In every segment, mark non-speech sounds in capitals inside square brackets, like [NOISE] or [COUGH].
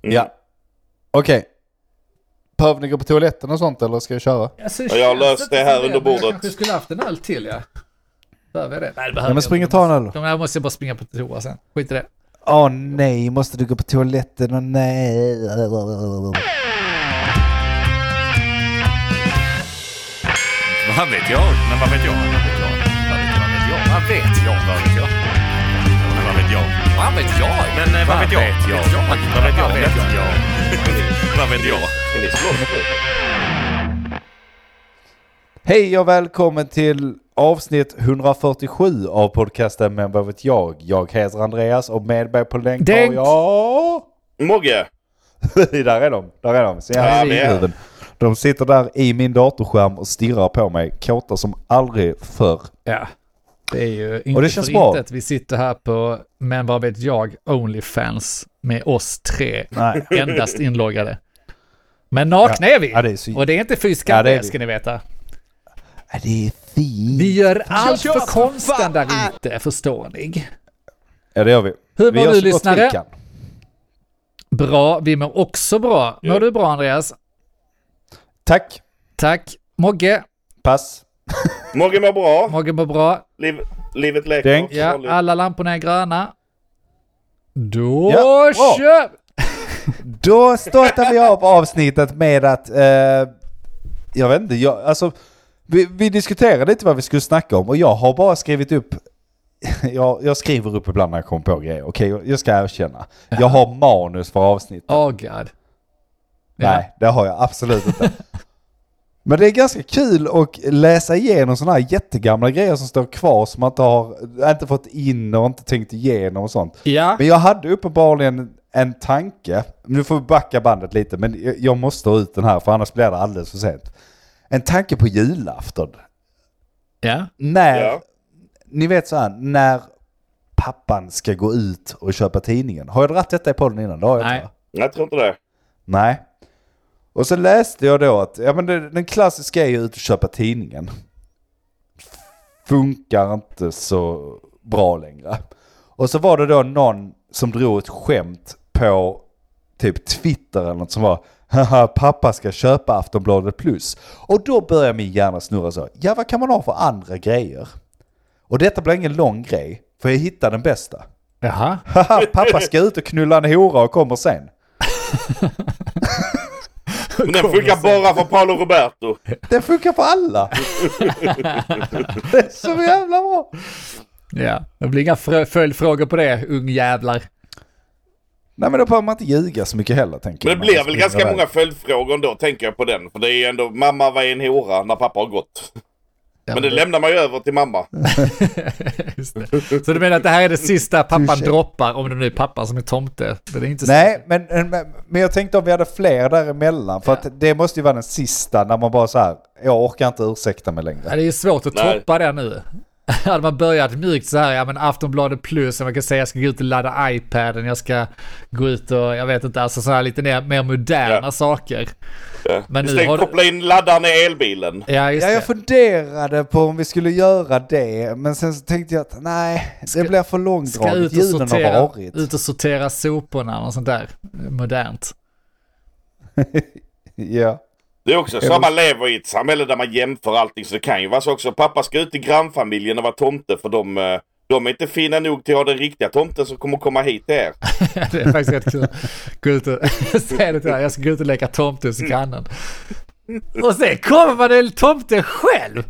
Ja. Okej. Behöver ni gå på toaletten och sånt eller ska jag köra? Alltså, Ja, jag har löst det här under men Jag bordet. kanske skulle haft en öl till ja. Behöver jag det? Nej, det behöver Ja, men jag spring och ta en öl. De här måste jag bara springa på toa sen. Skit i det. Åh nej, måste du gå på toaletten? Åh nej. Vad vet jag? Men vad vet jag? Vad vet jag? Vad vet jag? Vad vet jag? Vad vet jag? Men vad vet jag? Vad vet jag? Men eh, vad vet jag? vet jag? Vad vet jag? [LAUGHS] Vad vet jag? Vad vet jag? Hej och välkommen till avsnitt 147 av podcasten Men vad vet jag? Jag heter Andreas och med mig på länk har Denk. jag... Mogge! [LAUGHS] där är de, där är de. Se Ja, det huvuden. De sitter där i min datorskärm och stirrar på mig, kåta som aldrig förr. Ja. Det är ju inte Och det känns för bra. inte att vi sitter här på, men vad vet jag, Onlyfans med oss tre Nej. [LAUGHS] endast inloggade. Men nakna är vi! Ja, det är så... Och det är inte fy Ja, skam det vi. ska ni veta. Ja, det är fint. Vi gör allt för konsten där ute, förstår ni. Ja, det gör vi. Hur mår du lyssnare? Bra, vi mår också bra. Mår Ja. du bra Andreas? Tack. Tack. Mogge, Pass. Mogge mår bra. Mogge mår bra. Liv, livet leker. Denk. Ja, alla lamporna är gröna. Då Ja, kör [LAUGHS] Då startar vi av avsnittet med att, eh, jag vet inte, jag, alltså, vi, vi diskuterade lite vad vi skulle snacka om och jag har bara skrivit upp, [LAUGHS] jag, jag skriver upp ibland när jag kommer på grejer, okej, jag- jag ska erkänna. Jag har manus för avsnittet. Oh god. Nej, det har jag absolut inte. Men det är ganska kul att läsa igenom sådana här jättegamla grejer som står kvar som man inte har, inte fått in och inte tänkt igenom och sånt. Ja. Men jag hade uppenbarligen en tanke, nu får vi backa bandet lite, men jag- måste ha ut den här för annars blir det alldeles för sent. En tanke på julafton. Ja. När, Ja. ni vet så här, när pappan ska gå ut och köpa tidningen. Har jag dragit detta i podden innan? Det har jag Nej. inte. Jag tror inte det. Nej. Och så läste jag då att, ja men det, den klassiska är ju ut och köpa tidningen. Funkar inte så bra längre. Och så var det då någon som drog ett skämt på typ Twitter eller något som var Haha, pappa ska köpa Aftonbladet plus. Och då börjar min hjärna snurra så. Ja, vad kan man ha för andra grejer? Och detta blir ingen lång grej, för jag hittade den bästa. Jaha. Haha, pappa ska ut och knulla en hora och kommer sen. [LAUGHS] Men den funkar bara för Paolo Roberto. Den funkar för alla. [LAUGHS] det är så jävla bra. Ja. Det blir inga följdfrågor på det, ungjävlar. Nej men då behöver man inte ljuga så mycket heller tänker Men jag. det blir väl ganska iväg. många följdfrågor ändå, tänker jag på den. För det är ju ändå, mamma var en hora när pappa har gått. Ja, Men det lämnar man ju över till mamma. [LAUGHS] Just det. Så du menar att det här är det sista pappan Touché. droppar, om det nu är pappan som är tomte? Men det är inte. Nej, men, men, men jag tänkte om vi hade fler däremellan. För att det måste ju vara den sista när man bara så här, jag orkar inte ursäkta mig Ja, längre. det är ju svårt att Nej. toppa det nu. [LAUGHS] Hade man börjat mjukt så här, ja men Aftonbladet plus, man kan säga jag ska gå ut och ladda iPaden, jag ska gå ut och, jag vet inte, alltså så här lite mer, mer moderna Ja. saker. Ja. Men nu Istället har du- koppla in laddaren i elbilen. Ja, just Ja, jag det. funderade på om vi skulle göra det, men sen så tänkte jag att nej, det blir för Ska långdraget. ut och, Julen har sortera, varit. ut och sortera soporna och sånt där. Modernt. [LAUGHS] Ja. Det är också så man lever i ett samhälle där man jämför allting. Så det kan ju vara så också. Pappa ska ut till grannfamiljen och vara tomte för de, eh, de är inte fina nog till att ha den riktiga tomten som kommer komma hit till er. [LAUGHS] det är faktiskt rätt kul. Gå ut och [LAUGHS] säga det till jag ska gå ut och leka tomte hos grannen. Och sen kommer man en tomte själv!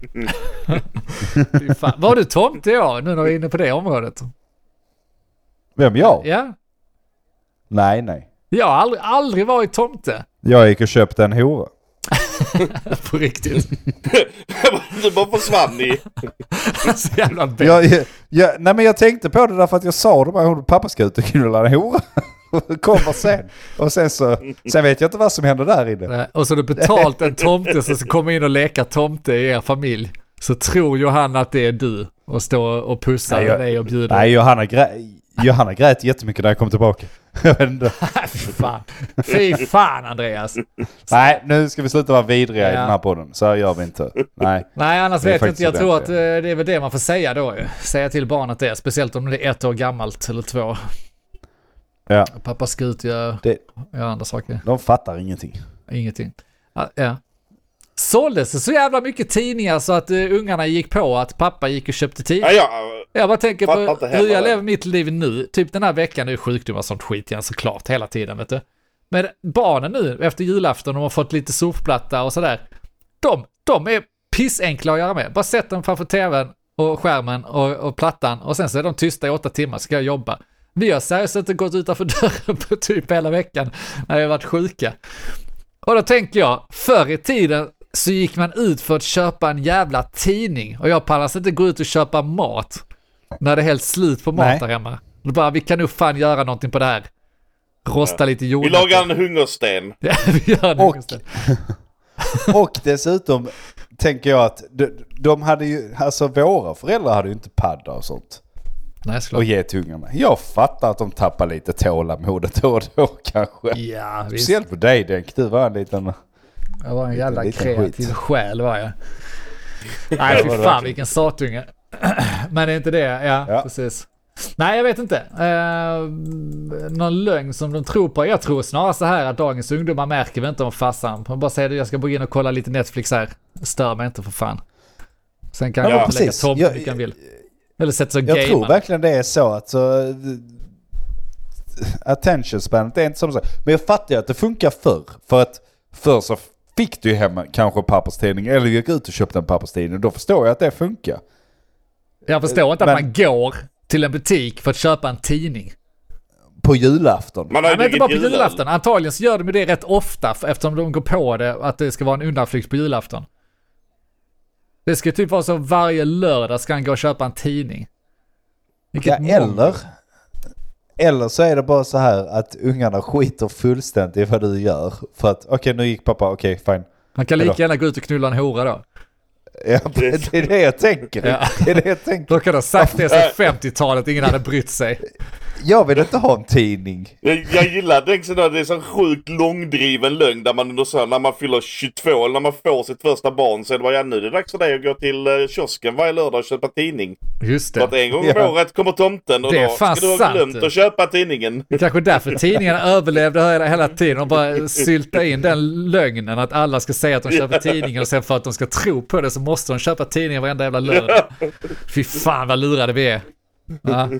[LAUGHS] Var du tomte ja, nu när vi är inne på det området? Vem jag? Ja, Nej, nej. jag har aldrig, aldrig varit tomte. Jag gick och köpte en hora. [LAUGHS] På riktigt. du bara försvann i... Så jävla bäst. Jag, jag, nej men jag tänkte på det därför att jag sa det bara, hon pappa ska ut och knulla en hora. Kommer sen. Och sen så, sen vet jag inte vad som händer där inne. Nej, Och så har du betalt en tomte som ska komma in och leka tomte i er familj. Så tror Johanna att det är du och står och pussar Nej, jag- dig och bjuder. Nej, Johanna, grä, Johanna grät jättemycket när jag kom tillbaka. [LAUGHS] Jag vet inte. [LAUGHS] Fy fan. Fy fan Andreas. Nej, nu ska vi sluta vara vidriga i Ja. den här podden. Så här gör vi inte. Nej. Nej, annars vet jag inte. Jag tror att eh, det är väl det man får säga då. Säga till barnet det, speciellt om det är ett år gammalt eller två. Ja, Pappa ska ut och göra, det, göra andra saker. de fattar ingenting. Ingenting. Ja. Såldes det så jävla mycket tidningar så att uh, ungarna gick på att pappa gick och köpte tidningar? Ja, ja, Jag bara tänker på hur jag lever mitt liv nu. Typ den här veckan är sjukdomar och sånt skit igen såklart hela tiden vet du. Men barnen nu efter julafton, de har fått lite surfplatta och sådär. De, de är pissenkla att göra med. Bara sätt dem framför tvn och skärmen och, och plattan och sen så är de tysta i åtta timmar så ska jag jobba. Vi har seriöst inte gått utanför [LAUGHS] dörren på typ hela veckan när vi har varit sjuka. Och då tänker jag, förr i tiden så gick man ut för att köpa en jävla tidning och jag pallar inte gå ut och köpa mat när det är helt slut på mat Nej. där hemma. Då bara, vi kan nog fan göra någonting på det här. Rosta lite vi jordnötter. lagar en hungersten. [LAUGHS] Ja, vi gör det. Och- det. [LAUGHS] Och dessutom tänker jag att de, de hade ju, alltså våra föräldrar hade ju inte padda och sånt. Nej, Och såklart. ge till ungarna. Jag fattar att de tappar lite tålamodet då och då kanske. Ja, visst. Speciellt för dig Denk, du var en liten... Jag var en jävla liten kreativ skit. själ var jag. [LAUGHS] Nej, fy fan vilken satunge. [CLEARS THROAT] Men det är inte det, ja, Ja. precis. Nej, jag vet inte. Eh, någon lögn som de tror på. Jag tror snarare så här att dagens ungdomar märker väl inte om farsan. Man bara säger det, jag ska gå in och kolla lite Netflix här. Stör mig inte för fan. Sen kan Ja, jag lägga tomten vilken vill. Eller sätta sig och Jag tror verkligen det är så att så... Attention spanet är inte som så. Men jag fattar ju att det funkar förr. För att förr så fick du hem kanske papperstidning eller gick ut och köpte en papperstidning. Då förstår jag att det funkar. Jag förstår inte att Men- man går till en butik för att köpa en tidning. På julafton. Man har Nej, men inte bara på julöl. julafton. Antagligen så gör de det rätt ofta eftersom de går på det att det ska vara en undanflykt på julafton. Det ska typ vara så varje lördag ska han gå och köpa en tidning. Vilket Ja, eller, eller så är det bara så här att ungarna skiter fullständigt i vad du gör. För att okej nu gick pappa, okej fine. Han kan lika gärna gå ut och knulla en hora då. Ja, [LAUGHS] det är det jag tänker. Ja. Det är det jag tänker. Då kan de ha sagt det sedan 50-talet, ingen hade brytt sig. Jag vill inte ha en tidning. Jag, jag gillar den sådär, det är så sjukt långdriven lögn där man under så när man fyller 22 eller när man får sitt första barn så är det bara ja nu är det dags för dig att gå till eh, kiosken varje lördag och köpa tidning. Just För att det. en gång om Ja. året kommer tomten och Det är då ska du ha glömt att köpa tidningen. Det är kanske därför tidningarna [LAUGHS] överlevde hela, hela tiden och bara sylta in den lögnen att alla ska säga att de köper tidningen och sen för att de ska tro på det så måste de köpa tidningen varenda jävla lördag. Fy fan vad lurade vi är. Ja. [LAUGHS]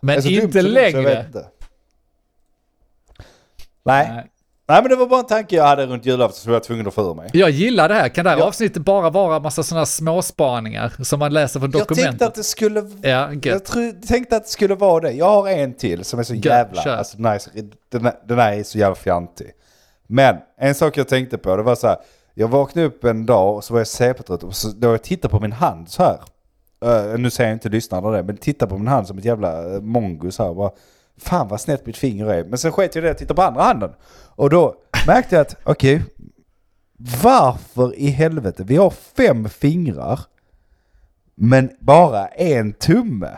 Men Det är så dumt inte dumt längre. inte. Nej. Nej. Nej men det var bara en tanke jag hade runt julafton som jag var tvungen att få mig. Jag gillar det här. Kan det här Ja. avsnittet bara vara massa sådana småspaningar som man läser från Jag tänkte dokumentet? att det skulle... Ja. Jag tro, tänkte att det skulle vara det. Jag har en till som är så jävla... kör. Alltså, den, är- den här är så jävla fjantig. Men en sak jag tänkte på det var så här. Jag vaknade upp en dag och så var jag CP-trött och så då jag tittade på min hand så här. Uh, nu säger jag inte lyssnarna det, men titta på min hand som ett jävla eh, mongus här. Bara, Fan vad snett mitt finger är. Men sen sket jag i det och tittade på andra handen. Och då märkte jag att, okej. varför i helvete? Vi har fem fingrar. Men bara en tumme.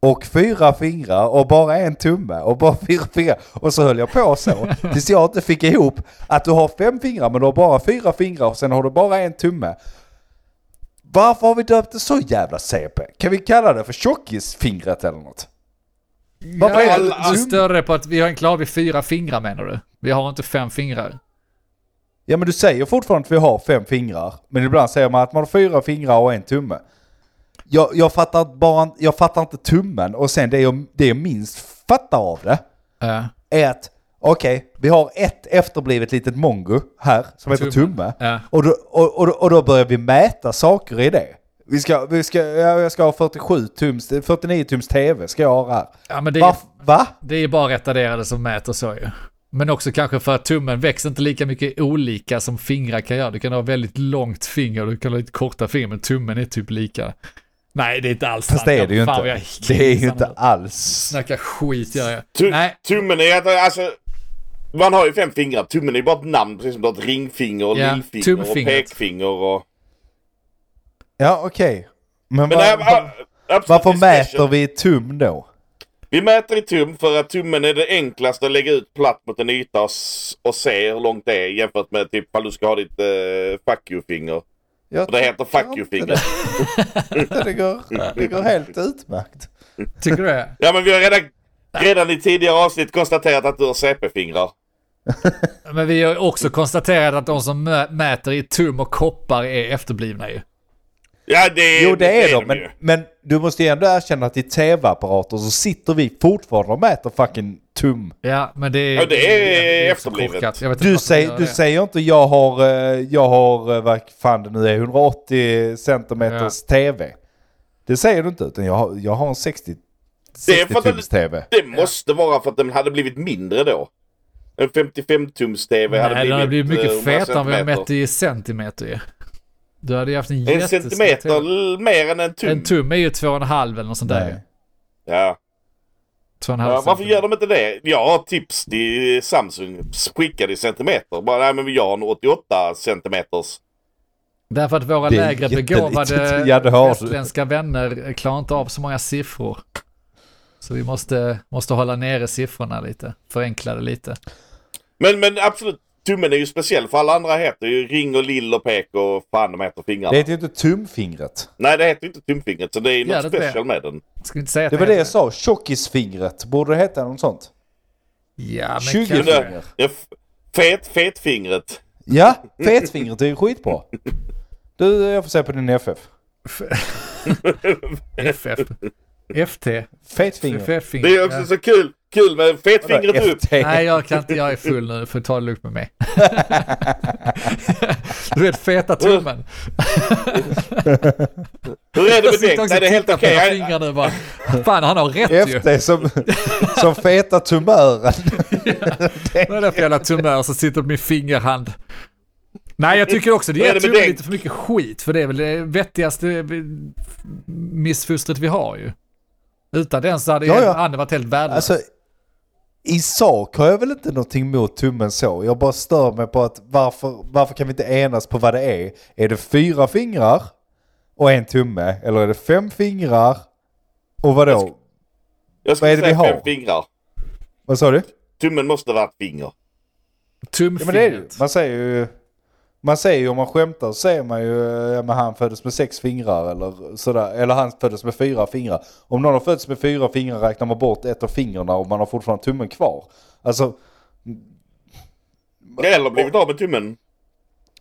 Och fyra fingrar och bara en tumme och bara fyra fingrar. Och så höll jag på så. Tills jag inte fick ihop att du har fem fingrar men du har bara fyra fingrar och sen har du bara en tumme. Varför har vi döpt det så jävla CP? Kan vi kalla det för tjockisfingret eller något? Varför Ja, är det du störde dig på att vi har en klar vid fyra fingrar menar du? Vi har inte fem fingrar. Ja men du säger fortfarande att vi har fem fingrar. Men ibland säger man att man har fyra fingrar och en tumme. Jag, jag, fattar, bara, jag fattar inte tummen och sen det jag, det jag minst fattar av det Ja. är att okej, vi har ett efterblivet litet mongo här som heter Tumme. tumme. Ja. Och, då, och, och, då- och då börjar vi mäta saker i det. Vi ska, vi ska, ja, jag ska ha 47 tums, 49 tums tv ska jag ha här. ja, men det är, Va? Det är bara retarderade som mäter så ju. Men också kanske för att tummen växer inte lika mycket olika som fingrar kan göra. Du kan ha väldigt långt finger och du kan ha lite korta fingrar, men tummen är typ lika. Nej, det är inte alls Fast sant. det är det ju inte. Det är ju inte alls. Snacka skit gör jag. Tu- Nej, Tummen är att, alltså, man har ju fem fingrar. Tummen är ju bara ett namn, precis som du har ett ringfinger och Ja, lillfinger och tumfingret. pekfinger och... Ja okej. Men, Men va, äh, va, äh, absolut varför mäter vi tum då? Vi mäter i tum för att tummen är det enklaste att lägga ut platt mot en yta och, och se hur långt det är jämfört med typ om du ska ha ditt uh, fuck you-finger. Och det heter fuck inte you-finger. det. [LAUGHS] Det går, det går helt utmärkt. tycker du det? Ja men vi har redan, redan i tidigare avsnitt konstaterat att du har CP-fingrar. [LAUGHS] Men vi har också konstaterat att de som mä- mäter i tum och koppar är efterblivna ju. Ja, det, Jo det är de, ju. men, men du måste ju ändå erkänna att i tv-apparater så sitter vi fortfarande och mäter fucking tum. Ja, men det är... Ja, det är också efterblivet. korkat. Jag vet inte Du, säger, du det. säger inte jag har, eh, jag har, eh, vad fan det nu är, 180 centimeters tv. Det säger du inte, utan jag har, jag har en 60, Det är för 60 att den- tums tv. Det måste vara för att den hade blivit mindre då. En 55-tums-TV hade Nej, blivit... den hade blivit eh, mycket 100 fetare om vi hade centimeter. mätt i centimeter ju. Du hade ju haft en En centimeter TV. mer än en tum. En tum är ju två och en halv eller något sånt där. Nej. Ja. Två och en halv Ja, varför gör de inte det? Jag har tips till Samsung. Skickade i centimeter. Bara, nej men vi har en 88 centimeters. Därför att våra Det lägre begåvade [LAUGHS] Ja, det västländska vänner klarar inte av så många siffror. Så vi måste, måste hålla nere siffrorna lite, förenkla det lite. Men, men absolut, tummen är ju speciell för alla andra heter ju ring och lill och pek och fan de heter fingrarna. Det heter ju inte tumfingret. Nej det heter ju inte tumfingret så det är ju Ja, något det är det. special med den. Ska inte säga Det var det jag sa, tjockisfingret. Borde det heta något sånt? Ja, men 20 kanske. finger. Ja, f- fet, fetfingret. Ja, [LAUGHS] fetfingret är ju skitbra. Du, jag får se på din FF. FF. FT. Fetfingret. FF-finger. Det är också så kul. Kul med fetfingret upp. FT. Nej, jag kan inte. Jag är full nu. Får ta det lugnt med mig. [LAUGHS] du vet, feta tummen. [LAUGHS] Hur är det med också Nej det är helt okej. fingrar nu bara. Fan, han har rätt ju. FT som, som feta tumören. [LAUGHS] Vad är det för jävla tumör som sitter på min fingerhand? Nej, jag tycker också det är ger tummen lite för mycket skit. För det är väl det vettigaste missfostret vi har ju. Utan den så hade Ja, ja, ja. Anne varit helt värdelös. Alltså, i sak har jag väl inte någonting mot tummen så. Jag bara stör mig på att varför, varför kan vi inte enas på vad det är? Är det fyra fingrar och en tumme? Eller är det fem fingrar och vadå? Jag vad skulle är det säga fem fingrar. Vad sa du? Tummen måste vara ett finger. Ja men det är det ju. Tumfingret. Man säger ju, man säger ju om man skämtar så säger man ju ja, men han föddes med sex fingrar eller sådär. Eller han föddes med fyra fingrar. Om någon har fötts med fyra fingrar räknar man bort ett av fingrarna och man har fortfarande tummen kvar. Alltså, Eller blivit av med tummen.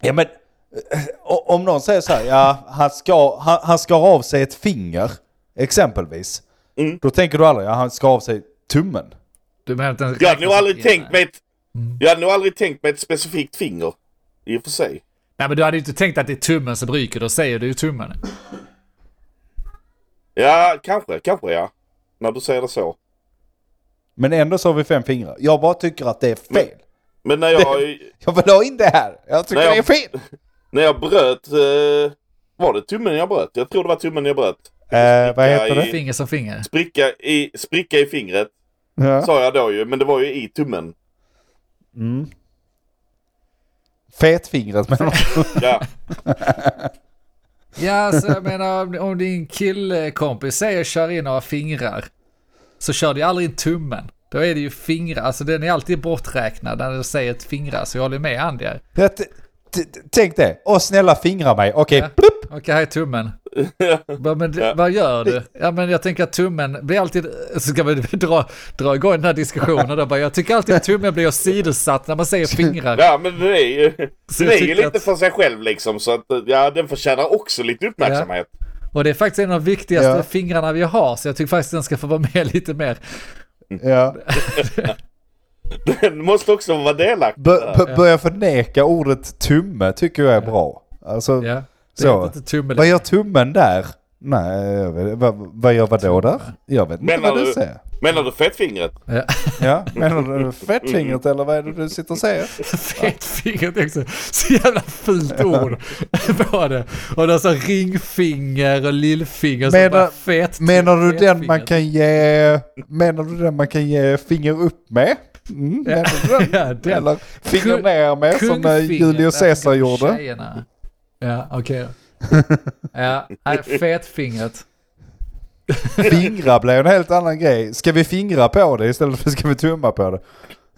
ja men eh, om någon säger så här, ja han, ska, han, han skar av sig ett finger exempelvis. Mm. Då tänker du aldrig, ja han skar av sig tummen. Du menar att den Jag hade nog aldrig tänkt med ett... Jag hade nog aldrig tänkt med ett specifikt finger. I och för sig. Nej, men du hade ju inte tänkt att det är tummen som ryker. Då säger du ju tummen. Ja, kanske. Kanske ja. När du säger det så. Men ändå så har vi fem fingrar. Jag bara tycker att det är fel. Men när jag... [LAUGHS] Jag vill ha in det här. Jag tycker jag- det är fel. [LAUGHS] När jag bröt... Eh, var det tummen jag bröt? Jag tror det var tummen jag bröt. Eh, vad heter det? i- Finger som finger. Spricka i, spricka i fingret. Ja. Sa jag då ju. Men det var ju i tummen. Mm. Fetfingret menar [LAUGHS] du? Ja. Ja, alltså jag menar om- din killkompis säger kör in några fingrar. Så kör du aldrig in tummen. Då är det ju fingrar, alltså den är alltid borträknad när du säger ett fingrar. Så jag håller med Andy här. Tänk det. Åh snälla fingra mig. Okej, Ja. plupp. Okej, här är tummen. [LAUGHS] Bara, Men Ja. vad gör du? Ja men jag tänker att tummen blir alltid, så [LAUGHS] ska vi [LAUGHS] dra, dra igång den här diskussionen då bara, jag tycker alltid att tummen blir åsidosatt när man säger fingrar. ja, men den är ju, Så jag är ju lite att- för sig själv liksom. Så att ja, den förtjänar också lite uppmärksamhet. Och det är faktiskt en av de viktigaste Ja. fingrarna vi har, så jag tycker faktiskt den ska få vara med lite mer. Ja. Den måste också vara delaktig. Bör, b- börja förneka ordet tumme tycker jag är bra. Alltså, Ja. Så. vad gör tummen där? Nej, jag vet, vad, vad gör vad då där? Jag vet inte Menar vad du du- säger. Menar du fettfingret? Ja. Ja, menar du [LAUGHS] fettfingret eller vad är det du sitter och säger? [LAUGHS] Fetfingret är också så jävla fult ord [LAUGHS] det. Och det är så ringfinger och lillfinger. så Menar- bara fet, Menar du den man kan ge, menar du den man kan ge finger upp med? Mm, menar du den? Ja, den. Eller finger Kung- ner med som eh, Julius Caesar gjorde? tjejerna. Ja, okej [LAUGHS] Ja, nej, fetfingret. Fingra blir en helt annan grej. Ska vi fingra på det istället för ska vi tumma på det?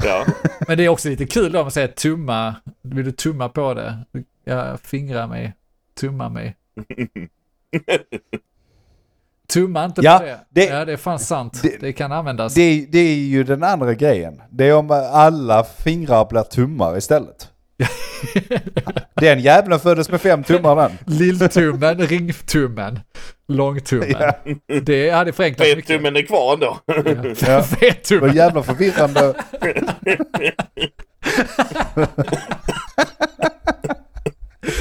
Ja. [LAUGHS] Men det är också lite kul då om man säger tumma. Vill du tumma på det? Jag fingrar mig. Tumma mig. Tumma inte Ja, på det. det- Ja, det är fan sant. det- Det, kan användas. Det, det är ju den andra grejen. Det är om alla fingrar blir tummar istället. [LAUGHS] den jävlen föddes med fem tummar den. Lilltummen, ringtummen, långtummen. Det hade förenklat mycket. Fettummen är kvar ändå. Ja. Det Fettummen. var jävla förvirrande.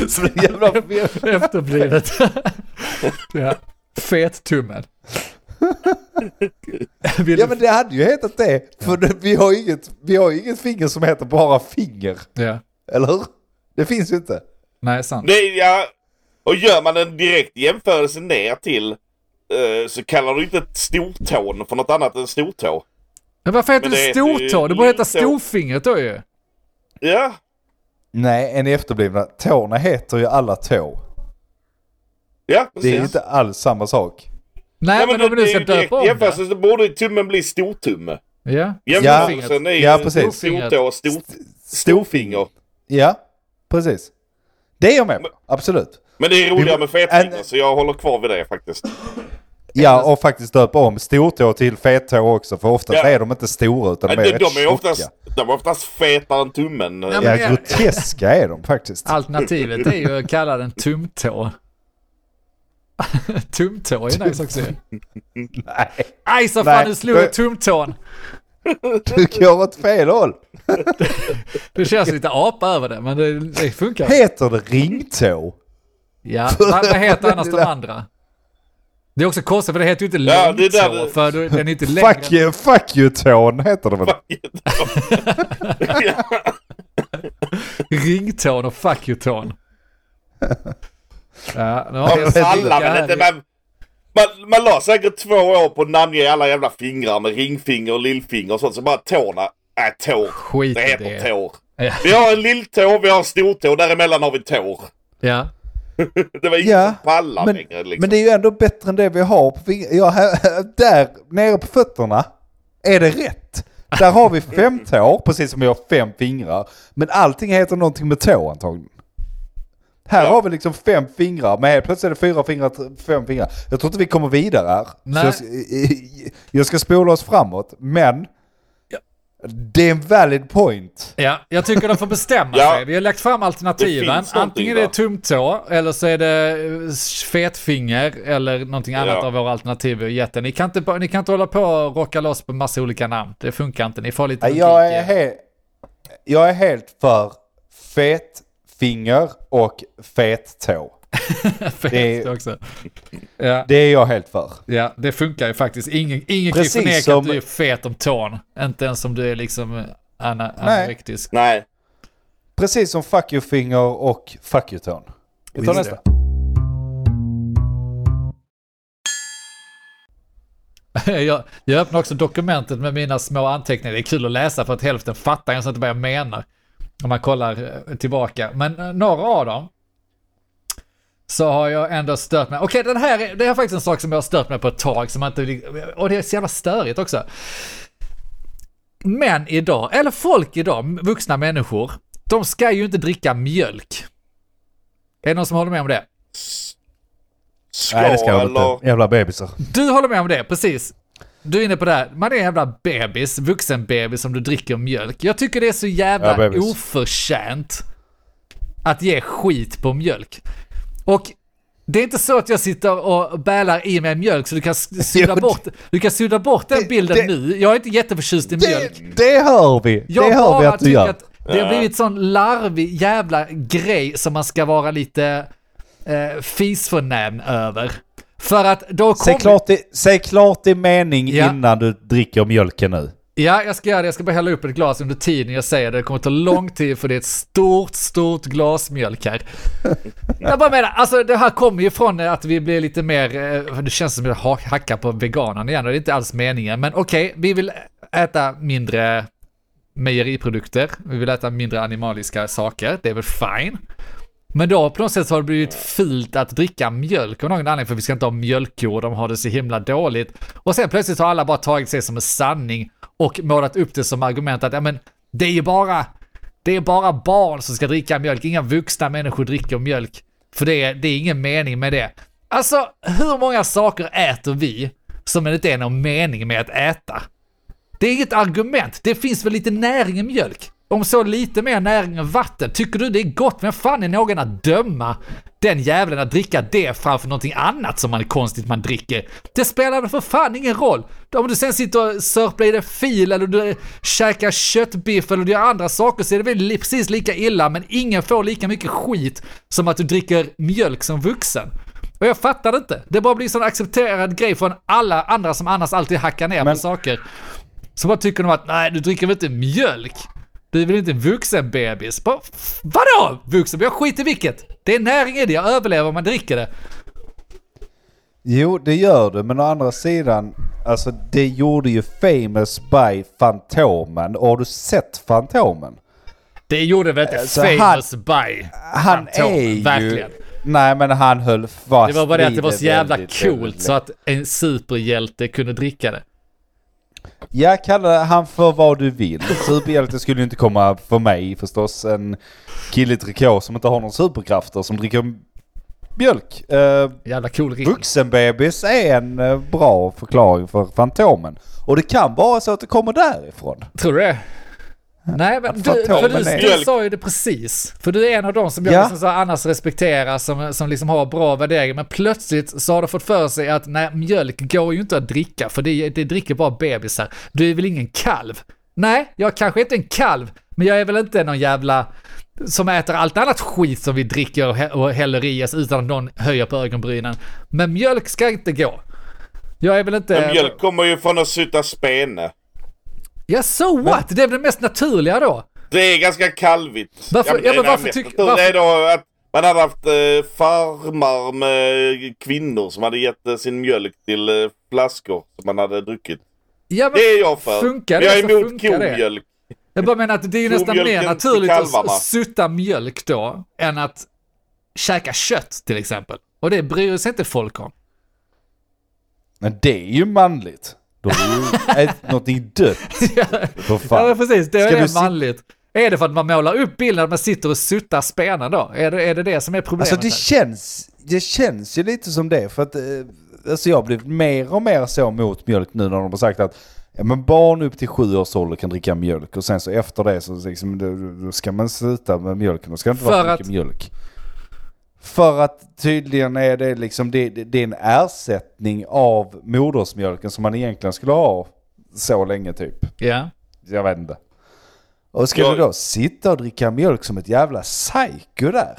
Så jävla förvirrande. Efterblivet. ja. Fettummen. Ja men det hade ju hetat det. För det, vi, har inget, vi har inget finger som heter bara finger. ja. Eller hur? Det finns ju inte. Nej, sant. Det ja, och gör man en direkt jämförelse ner till eh, så kallar du inte ett stortån för något annat än stortå. Men varför heter Men det det stortå? Det borde heta storfingret då ju. Ja, Nej, en efterblivna. Tårna heter ju alla tå. ja Det precis. är inte alls samma sak. Nej, Ja, men, men om vi nu ska det döpa om jämförelse det. så borde tummen bli stortumme. Ja. Jämförelsen är ju Ja, precis. stortå och stor, Storfinger. Ja, precis. Det är jag med på. Absolut. Men det är roligare med fetfinger En- så jag håller kvar vid det faktiskt. Ja, och faktiskt döpa om stortå till fettå också. För oftast Ja. är de inte stora utan de De, är de, rätt är tjocka. oftast, de är oftast fetare än tummen. Ja, Ja, groteska är de faktiskt. Alternativet är ju att kalla den tumtå. [LAUGHS] tumtå är nice också ju. Nej, Aj så Nej, fan nu slog jag tumtån. du går åt fel håll. Det känns lite apa över det, men det, det funkar. Heter det ringtå? Ja, vad, heter [LAUGHS] annars de andra? Det är också konstigt för det heter ju inte Ja, där långtå, det- för den är inte längre. Fuck you, fuck you tån heter det väl? [LAUGHS] [LAUGHS] Ringtån och fuck you-tån. Ja, nu har en Alla men inte man, man, man la säkert två år på att namnge alla jävla fingrar med ringfinger och lillfinger och sånt. Så bara tårna, äh tår. Skit Det heter det. tår. Ja. Vi har en lilltå, vi har en stortå, däremellan har vi tår. Ja. [LAUGHS] Det var ingen Ja, pallar men, längre liksom. men det är ju ändå bättre än det vi har på ja, här, [LAUGHS] Där nere på fötterna är det rätt. Där har vi fem [LAUGHS] tår, precis som vi har fem fingrar. Men allting heter någonting med tå antagligen. Här Ja. har vi liksom fem fingrar, men helt plötsligt är det fyra fingrar, fem fingrar. Jag tror inte vi kommer vidare här. Nej. Så jag, jag ska spola oss framåt, men det är en valid point. ja, jag tycker de får bestämma [LAUGHS] Ja. sig. Vi har lagt fram alternativen. Antingen är det va? tumtå, eller så är det eh, fetfinger, eller någonting annat Ja. av våra alternativ vi har gett er. Ni kan inte, ni kan inte hålla på och rocka loss på massa olika namn. Det funkar inte. Ni får lite Jag är, er. he- jag är helt för fetfinger och fettå. [LAUGHS] Det- också. Ja. Det är jag helt för. Ja, det funkar ju faktiskt. Ingen, ingen kan ju Precis förneka som- att du är fet om tån. Inte ens om du är liksom ana, Nej. anorektisk. Nej. Precis som fuck you finger och fuck you tone. Vi tar nästa. [LAUGHS] jag, jag öppnar också dokumentet med mina små anteckningar. Det är kul att läsa för att hälften fattar jag inte vad jag menar. Om man kollar eh, tillbaka. Men eh, några av dem så har jag ändå stört mig. Okej, den här är- det är faktiskt en sak som jag har stört mig på ett tag. Som inte, och det är så jävla störigt också. Män idag, eller folk idag, vuxna människor, de ska ju inte dricka mjölk. Är det någon som håller med om det? Ska Nej det ska jag eller... inte. Jävla bebisar. Du håller med om det, precis. Du är inne på det här. Man är en jävla bebis, vuxenbebis som du dricker mjölk. Jag tycker det är så jävla Ja, oförtjänt att ge skit på mjölk. Och det är inte så att jag sitter och bälar i mig mjölk så du kan sudda bort, du kan sudda bort den bilden det- nu. Jag är inte jätteförtjust i mjölk. Det, hör vi. Jag det hör vi att du gör. att det har blivit sån larvig jävla grej som man ska vara lite eh, fisförnäm över. För att då Säg kommer... klart, i, säg klart i mening Ja. innan du dricker mjölken nu. Ja, jag ska göra det. Jag ska bara hälla upp ett glas under tiden jag säger det. Det kommer ta lång tid för det är ett stort, stort glas mjölk här. Jag bara menar, alltså det här kommer ju från eh, att vi blir lite mer, eh, det känns som att jag hackar på veganen igen och det är inte alls meningen. Men okej, vi vill äta mindre mejeriprodukter, vi vill äta mindre animaliska saker, det är väl fine. Men då på något sätt så har det blivit fult att dricka mjölk av någon anledning för vi ska inte ha mjölkkor, de har det så himla dåligt. Och sen plötsligt har alla bara tagit sig som en sanning och målat upp det som argument att ja men det är ju bara, det är bara barn som ska dricka mjölk, inga vuxna människor dricker mjölk. För det är, det är ingen mening med det. Alltså, hur många saker äter vi som det inte är någon mening med att äta? Det är inget argument. Det finns väl lite näring i mjölk? Om så lite mer näring än vatten. Tycker du det är gott? Men fan är någon att döma den jävlen att dricka det framför någonting annat som man är konstigt man dricker? Det spelar väl för fan ingen roll. Om du sen sitter och sörplar i dig fil eller du käkar köttbiff eller du gör andra saker så är det väl precis lika illa men ingen får lika mycket skit som att du dricker mjölk som vuxen. Och jag fattar det inte. Det bara blir sån accepterad grej från alla andra som annars alltid hackar ner Men- på saker. Så bara tycker de att nej, du dricker väl inte mjölk? Du väl inte en vuxen bebis? Bara, vadå vuxen? Jag skiter i vilket. Det är näring i det, jag överlever om man dricker det. Jo, det gör du, men å andra sidan, alltså det gjorde ju Famous by Fantomen. Och har du sett Fantomen? Det gjorde väl inte Alltså, famous by Han Fantomen, är ju... verkligen. Nej, men han höll fast Det var bara det att det var så jävla väldigt, coolt väldigt så att en superhjälte kunde dricka det. Jag kallar han för vad du vill. Superhjälte skulle ju inte komma för mig förstås. En kille i trikå som inte har några superkrafter som dricker mjölk. Uh, Jävla cool vuxenbebis är en eh, bra förklaring för Fantomen. Och det kan vara så att det kommer därifrån. Tror du det? Nej, men du, för du, du sa ju det precis. För du är en av dem som jag Ja. liksom så annars respekterar, som, som liksom har bra värderingar. Men plötsligt så har du fått för sig att nej, mjölk går ju inte att dricka, för det, det dricker bara bebisar. Du är väl ingen kalv? Nej, jag kanske inte är en kalv, men jag är väl inte någon jävla som äter allt annat skit som vi dricker och, hä- och häller i oss utan att någon höjer på ögonbrynen. Men mjölk ska inte gå. Jag är väl inte... Men mjölk kommer ju från att sutta spene. Ja, so what? Det är väl det mest naturliga då? Det är ganska kalvigt. Varför- ja, men det varför mest tyck- naturligt varför- är då att man hade haft eh, farmar med kvinnor som hade gett eh, sin mjölk till eh, flaskor som man hade druckit. Ja, men Det är jag för. Funkar Men jag det är så emot det. komjölk. Jag bara menar att det är ju nästan mer naturligt att kalvarna. sutta mjölk då, än att käka kött till exempel. Och det bryr sig inte folk om. Men det är ju manligt. Då är ju ätit någonting dött. [LAUGHS] För Ja, fan. men precis. Det Ska du är sit- manligt. Är det för att man målar upp bilden att man sitter och suttar spenen då? Är det är det, det som är problemet? Alltså det känns, det känns ju lite som det. För att eh, alltså jag har blivit mer och mer så mot mjölk nu när de har sagt att ja, men barn upp till sju års ålder kan dricka mjölk. Och sen så efter det så liksom, då, då ska man sluta med mjölken. Då ska inte vara För mycket att- mjölk. För att tydligen är det liksom, det, det, är en ersättning av modersmjölken som man egentligen skulle ha så länge typ. Ja. Jag vet inte. Och ska Jag- du då sitta och dricka mjölk som ett jävla psyko där?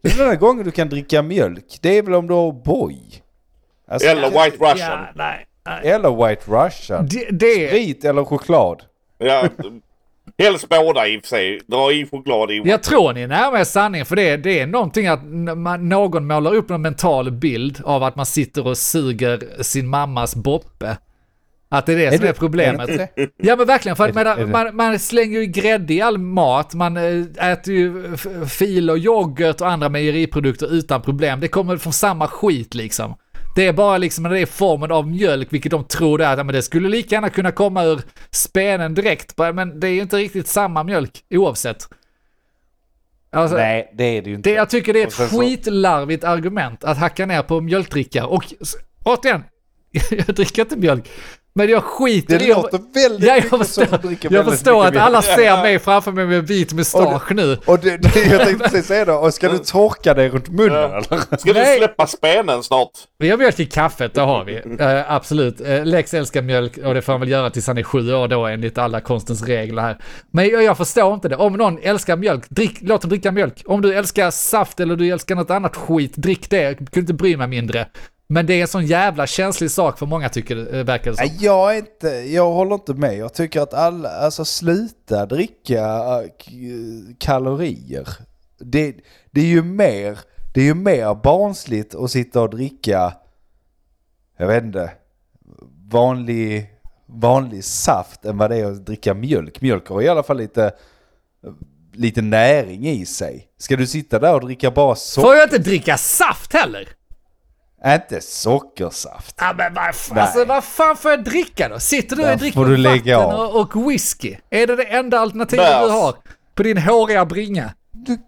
Det är den enda gången du kan dricka mjölk. Det är väl om du har boy. Alltså, Eller White Russian. Ja, nej. nej. eller White Russian. Det, det, Sprit eller choklad. Ja, helst båda i och för sig. Dra i choklad i. Jag tror ni är närmare sanningen, för det, det är någonting att man, någon målar upp en mental bild av att man sitter och suger sin mammas boppe. Att det är det som det- är problemet. är det ja men verkligen, för att Är är det- man, man slänger ju grädde i all mat, man eh, äter ju fil och yoghurt och andra mejeriprodukter utan problem. Det kommer från samma skit liksom. Det är bara liksom det är formen av mjölk, vilket de tror det är, att men det skulle lika gärna kunna komma ur spenen direkt. Men det är ju inte riktigt samma mjölk oavsett. Alltså, Nej, det är det ju inte. det, jag tycker det är ett så- skitlarvigt argument att hacka ner på mjölkdrickare. Och återigen, [LAUGHS] jag dricker inte mjölk. Men jag skiter Det i... låter väldigt Ja, jag mycket som förstår, att dricka jag förstår att alla ser mig framför mig med vit mustasch nu. Och det, det, jag tänkte [LAUGHS] precis säga då, och ska du torka dig runt munnen eller? [LAUGHS] Ska du Nej. släppa spenen snart? Vi har mjölk i kaffet, det har vi. Eh, absolut. Uh, Lex älskar mjölk och det får han väl göra tills han är sju år då enligt alla konstens regler här. Men jag, jag förstår inte det. Om någon älskar mjölk, drick, låt dem dricka mjölk. Om du älskar saft eller du älskar något annat skit, drick det. Jag kunde inte bry mig mindre. Men det är en sån jävla känslig sak för många tycker eh, verkar det som. Jag är inte, jag håller inte med. Jag tycker att alla, alltså sluta dricka äh, k- kalorier. Det, det är ju mer, det är ju mer barnsligt att sitta och dricka, jag vet inte, vanlig, vanlig saft än vad det är att dricka mjölk. Mjölk har i alla fall lite, lite näring i sig. Ska du sitta där och dricka bara socker? Får jag inte dricka saft heller? Inte sockersaft. Ja men vad fan, alltså, vad fan får jag dricka då? Sitter du och dricker du lägga vatten och, och whisky? Är det det enda alternativet Bärs. du har? På din håriga bringa? Du,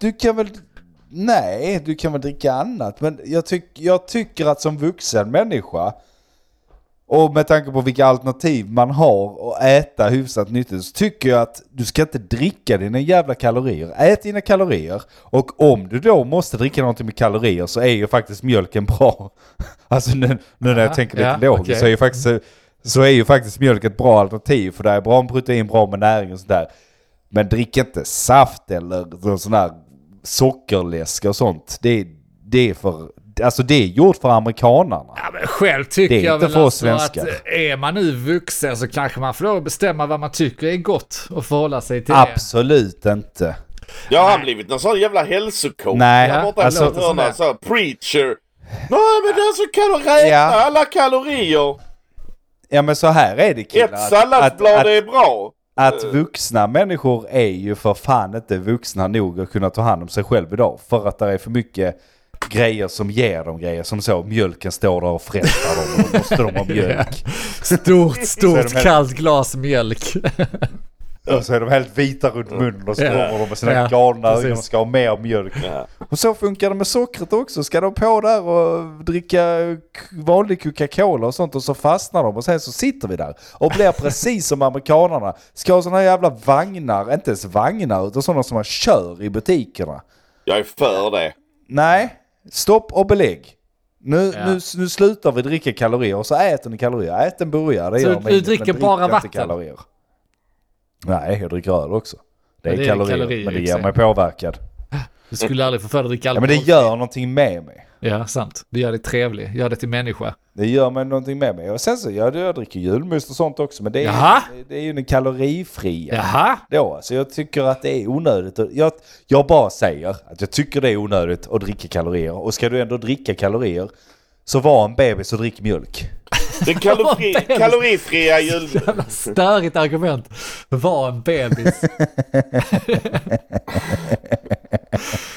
du kan väl... nej, du kan väl dricka annat. Men jag, tyck, jag tycker att som vuxen människa och med tanke på vilka alternativ man har att äta hyfsat nyttigt så tycker jag att du ska inte dricka dina jävla kalorier. Ät dina kalorier och om du då måste dricka någonting med kalorier så är ju faktiskt mjölken bra. [LAUGHS] Alltså nu, nu när jag Ja, tänker lite ja, logiskt okej. så är ju faktiskt så är ju faktiskt mjölk ett bra alternativ för det är bra med protein, bra med näring och sådär. Men drick inte saft eller sån här sockerläsk och sånt. Det, det är för, alltså det är gjort för amerikanarna. Ja, men själv tycker Det är jag inte väl för oss alltså att är man nu vuxen så kanske man får lov att bestämma vad man tycker är gott och förhålla sig till Absolut inte. Jag har blivit någon sån jävla hälsocoach. Nej, Där borta alltså- hörnan, så preacher. Nej men alltså kan du räkna Ja. alla kalorier? Ja men så här är det killar. Ett salladsblad att, att, är bra. att vuxna människor är ju för fan inte vuxna nog att kunna ta hand om sig själv idag. För att det är för mycket grejer som ger dem grejer. Som så, mjölken står där och frättar dem och då måste de ha mjölk. [LAUGHS] Stort, stort helt- kallt glas mjölk. Och så är de helt vita runt munnen och så kommer de med sina galna ögon och ska ha mer mjölk. Och så funkar det med sockret också. Ska de på där och dricka vanlig Coca-Cola och sånt och så fastnar de och sen så sitter vi där och blir [LAUGHS] precis som amerikanarna. Ska ha sådana jävla vagnar, inte ens vagnar utan sådana som man kör i butikerna. Jag är för det. Nej, stopp och belägg. Nu, Ja. nu, nu slutar vi dricka kalorier och så äter ni kalorier. Ät en burgare, det Så gör du inget, dricker men bara vatten? Kalorier. Nej, jag dricker öl också. Det är, det är kalorier, kalorier, men det för mig påverkad. Du skulle aldrig få för dig att dricka Ja, alkohol. men det gör någonting med mig. Ja, sant. Det gör dig trevlig. Gör det till människa. Det gör mig någonting med mig. Och sen så, ja, jag dricker julmust och sånt också, men det är, Jaha. det, det är ju den kalorifria. Jaha? Då, så jag tycker att det är onödigt. Jag, jag bara säger att jag tycker det är onödigt att dricka kalorier. Och ska du ändå dricka kalorier, så var en bebis och drick mjölk. Det kalori, [LAUGHS] kalorifria jul... Jävla störigt argument. Var en bebis. [LAUGHS] [LAUGHS]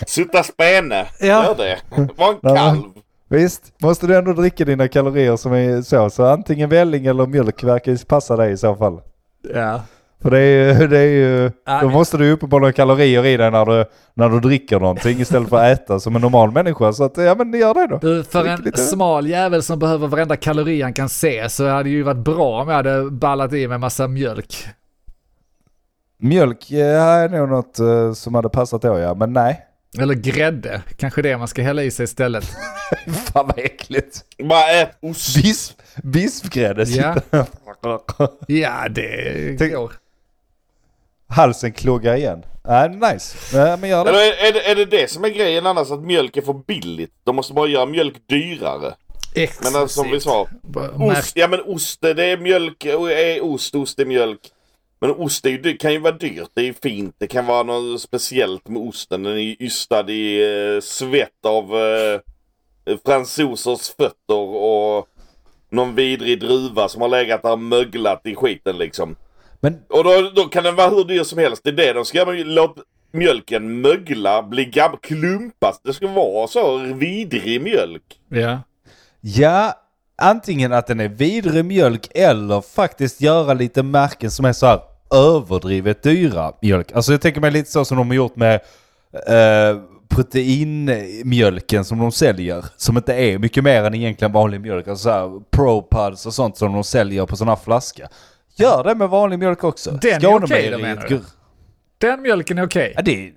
Sutta spene. Ja. Gör det. Var en kalv. Visst, måste du ändå dricka dina kalorier som är så. Så antingen välling eller mjölk verkar ju passa dig i så fall. Ja. För det är ju, [LAUGHS] det är ju, Ja, då måste du ju ha kalorier i dig när du, när du dricker någonting istället för att [LAUGHS] äta som en normal människa. Så att, ja men gör det då. Du, för Drick en lite. smal jävel som behöver varenda kalori han kan se så hade det ju varit bra om jag hade ballat i med massa mjölk. Mjölk är nog något eh, som hade passat då ja, men nej. Eller grädde. Kanske det man ska hälla i sig istället. [LAUGHS] Fan vad äckligt. Bara ät ost. Visp, vispgrädde. Ja. Ja, det Tänk- går. Halsen kloggar igen. Nej, nice. Nej, men gör Eller det. är, är, det, är det det som är grejen annars? Att mjölk är för billigt? De måste bara göra mjölk dyrare. Men alltså, som vi sa. Ost, ja men ost det är mjölk, är ost, ost är mjölk. Men ost är ju, det kan ju vara dyrt, det är fint. Det kan vara något speciellt med osten. Den är ystad i eh, svett av eh, fransosers fötter och någon vidrig druva som har legat där och möglat i skiten liksom. Men Och då, då kan den vara hur dyr som helst. Det är det de ska göra. Låt mjölken mögla, bli gabb, klumpas. Det ska vara så vidrig mjölk. Ja. ja, antingen att den är vidrig mjölk eller faktiskt göra lite märken som är så här överdrivet dyra mjölk. Alltså jag tänker mig lite så som de har gjort med eh, proteinmjölken som de säljer. Som inte är mycket mer än egentligen vanlig mjölk. Alltså så här ProPuds och sånt som de säljer på sådana här flaska. Gör det med vanlig mjölk också. Den är Skånemejeriet okej då, menar du? Den mjölken är okej. Ja, det är,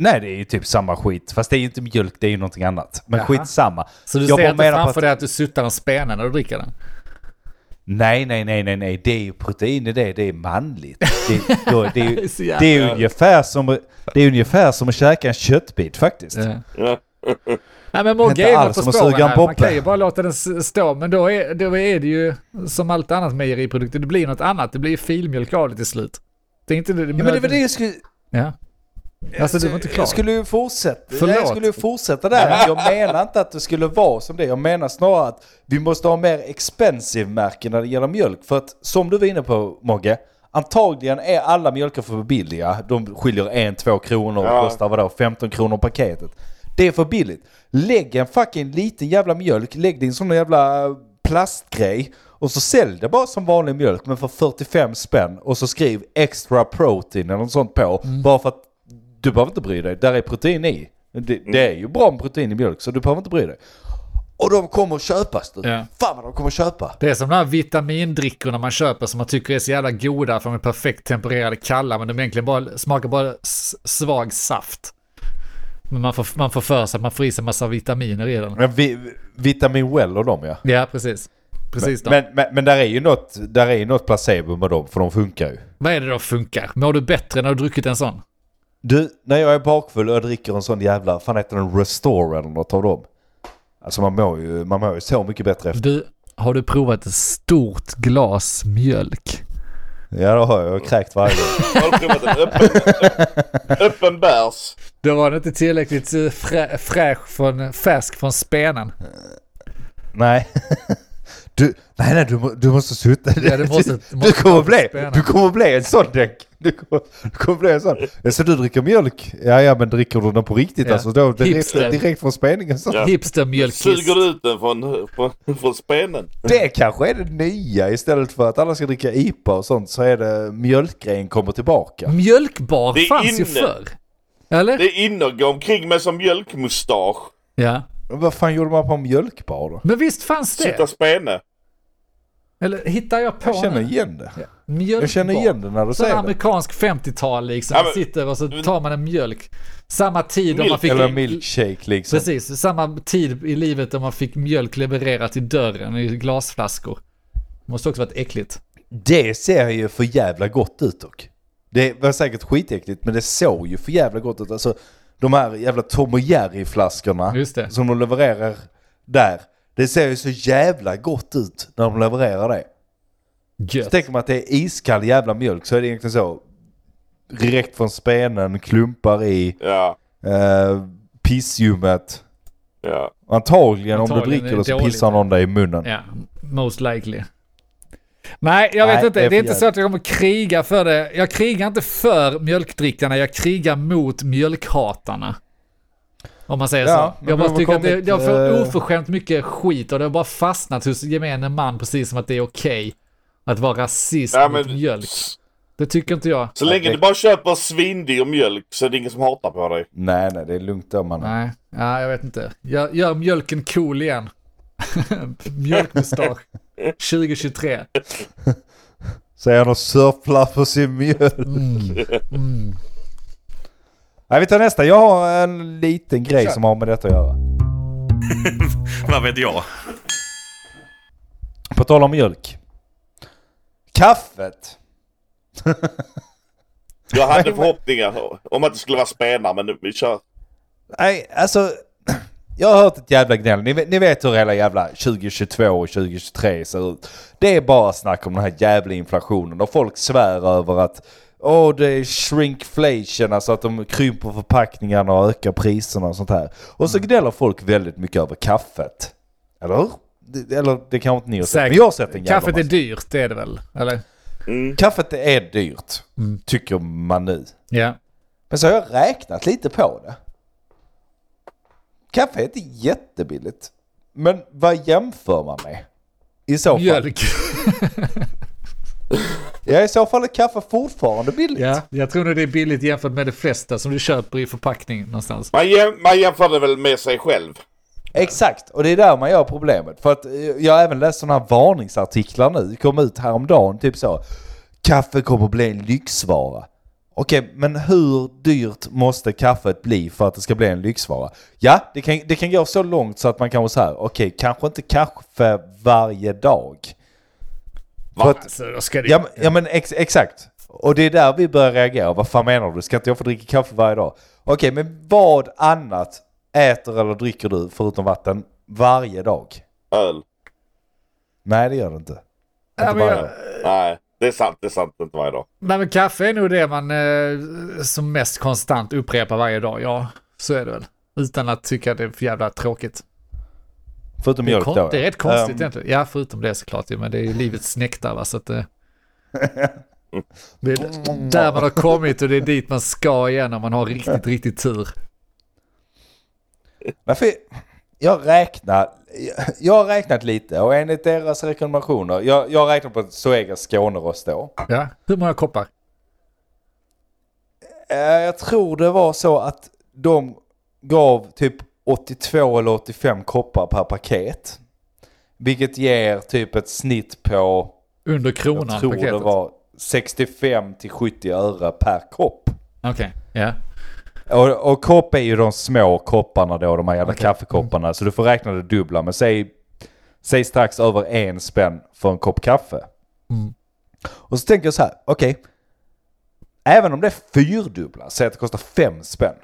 nej, det är ju typ samma skit. Fast det är ju inte mjölk, det är ju någonting annat. Men Jaha. skitsamma. Så du Jag ser bara inte framför att- dig att du suttar en spene när du dricker den? Nej, nej, nej, nej, nej. Det är ju protein i det. Det är manligt. Det, då, [LAUGHS] det, är, Det det ungefär som, det är ungefär som att käka en köttbit faktiskt. Ja. Nej men Mogge är alls på spåren här. Man kan ju bara låta den stå. Men då är, då är det ju som allt annat mejeriprodukter. Det blir något annat. Det blir filmjölk av det till slut. Det är inte det. Ja, men det var det jag skulle... Ja. Alltså du var inte klar. Jag skulle ju fortsätta. Förlåt. Jag skulle ju fortsätta där. Jag menar inte att det skulle vara som det. Jag menar snarare att vi måste ha mer expensive märken när det gäller mjölk. För att som du var inne på Mogge, antagligen är alla mjölkar för billiga. De skiljer en, två kronor och Ja. kostar vadå, 15 kronor paketet. Det är för billigt. Lägg en fucking liten jävla mjölk, lägg en sån jävla plastgrej och så sälj det bara som vanlig mjölk men för 45 spänn och så skriv extra protein eller något sånt på. Bara för att du behöver inte bry dig, där är protein i. Det, det är ju bra med protein i mjölk så du behöver inte bry dig. Och de kommer att köpas du. Ja. Fan vad de kommer att köpa. Det är som de här vitamindrickorna man köper som man tycker är så jävla goda för de är perfekt tempererade kalla men de egentligen bara smakar bara svag saft. Men man får, man får för sig att man får i sig massa vitaminer i den. Men vi, vitamin well och dem ja. Ja, precis. Precis då. Men, men, men där är ju något, där är ju något placebo med dem för de funkar ju. Vad är det då funkar? Mår du bättre när du druckit en sån? Du, när jag är bakfull och jag dricker en sån jävla, fan heter den Restore eller något av dem. Alltså man mår ju, man mår ju så mycket bättre efter. Du, har du provat ett stort glas mjölk? Ja det har jag, jag har kräkt varje gång. [LAUGHS] Har du provat en öppen, öppen bärs? Då var det inte tillräckligt eh, frä, fräsch från, färsk från spenen. Nej. [LAUGHS] Du, nej nej du, du måste sluta. Ja, [LAUGHS] måste- du, måste kommer bli, du kommer bli en sån däck. [LAUGHS] Du kommer, bli en sån. Ja, Så du dricker mjölk? Ja ja men dricker du den på riktigt Ja. alltså då direkt, Hipster. direkt från spänningen så. Ja. Hipstermjölkis. Suger du ut den från, från, från spenen? Det kanske är det nya istället för att alla ska dricka IPA och sånt så är det mjölkgrejen kommer tillbaka. Mjölkbar Det är fanns ju inne. förr. Eller? Det är inne att gå omkring med som mjölkmustasch. Ja. Men Vad fan gjorde man på mjölkbar då? Men visst fanns Sitta det? spene. Eller hittar jag på Jag känner igen det. Mjölkbar. Jag känner igen det när du Sån säger det. amerikansk 50-tal liksom. Ja, man men- sitter och så tar man en mjölk. Samma tid om man Milk, fick... Eller milkshake liksom. Precis, samma tid i livet om man fick mjölk levererat till dörren i glasflaskor. Måste också varit äckligt. Det ser ju för jävla gott ut dock. Det var säkert skitäckligt men det såg ju för jävla gott ut. Alltså de här jävla Tom och Jerry flaskorna Just det. som de levererar där. Det ser ju så jävla gott ut när de levererar det. Så Gött. tänker man att det är iskall jävla mjölk så är det egentligen så. Direkt från spenen, klumpar i, Ja, eh, pissljummet. ja. Antagligen, om du Antagligen dricker det så dåligt. pissar någon dig i munnen. Ja, most likely. Nej, jag vet Nej, inte. det är Det är inte så att jag kommer kriga för det. Jag krigar inte för mjölkdrickarna, jag krigar mot mjölkhatarna. Om man säger Ja, så. Jag bara tycker att det, kommit, det har för eh, oförskämt mycket skit och det har bara fastnat hos gemene man precis som att det är okej att vara rasist ja mot men, mjölk. Det tycker inte jag. så länge det- du bara köper svindyr mjölk så är det ingen som hatar på dig. Nej, nej, det är lugnt där mannen. Nej, ja, jag vet inte. Gör, gör mjölken cool igen. [LAUGHS] Mjölkmustasch [LAUGHS] 2023. [LAUGHS] Säger han och surflar på sin mjölk. Mm. Nej, vi tar nästa. Jag har en liten grej Kör. som har med detta att göra. Vad vet jag? På tal om mjölk. Kaffet. [LAUGHS] Jag hade förhoppningar om att det skulle vara spenar men nu, vi kör. Nej, alltså. [CLEARS THROAT] Jag har hört ett jävla gnäll. Ni, vet- ni vet hur hela jävla 2022 och 2023 ser ut. Det är bara snack om den här jävla inflationen och folk svär över att Åh, det är shrinkflation, alltså att de krymper förpackningarna och ökar priserna och sånt här. Och så gnäller folk väldigt mycket över kaffet. Eller hur? Eller det kanske inte ni har sett, men jag har sett en jävla Kaffet är massa. dyrt, det är det väl? Eller? Mm. Kaffet är dyrt, Mm. tycker man nu. Ja. Men så har jag räknat lite på det. Kaffe är inte jättebilligt. Men vad jämför man med? I så fall. Mjölk. Ja, i så fall är kaffe fortfarande billigt. Ja, jag tror nog det är billigt jämfört med det flesta som du köper i förpackning någonstans. Man, jäm, man jämför det väl med sig själv. Exakt, och det är där man gör problemet. För att eh, jag har även läst sådana här varningsartiklar nu, kom ut häromdagen, typ så. Kaffe kommer bli en lyxvara. Okej, men hur dyrt måste kaffet bli för att det ska bli en lyxvara? Ja, det kan, det kan gå så långt så att man kan vara så här, okej, kanske inte kaffe varje dag. För att, Alltså, då ska det... ja, men- ja men ex, exakt. Och det är där vi börjar reagera. Vad fan menar du? Ska inte jag få dricka kaffe varje dag? Okej, men vad annat äter eller dricker du förutom vatten varje dag? Öl. Nej, det gör det inte. Inte men varje jag-. Nej, det är sant. Det är sant. Inte varje dag. Nej men kaffe är nog det man eh, som mest konstant upprepar varje dag. Ja, så är det väl. Utan att tycka det är för jävla tråkigt. Förutom Det är, mjölk då. det är rätt konstigt Ehm, egentligen. Ja, förutom det såklart. Men det är ju livets nektar va, så att det... [LAUGHS] Det är där man har kommit och det är dit man ska igen om man har riktigt, riktigt tur. Men för, jag räknar, jag har räknat lite och enligt deras rekommendationer, jag, jag har räknat på Zoegas Skånerost då. Ja, hur många koppar? Eh, Jag tror det var så att de gav typ 82 eller 85 koppar per paket. Vilket ger typ ett snitt på, Under jag kronan tror paketet. det var 65 till 70 öre per kopp. Okej, ja. Och, och kopp är ju de små kopparna då, de här jävla Okej. kaffekopparna. Så du får räkna det dubbla. Men säg, säg strax över en spänn för en kopp kaffe. Mm. Och så tänker jag så här, okej. även om det är fyrdubbla, säg att det kostar fem spänn.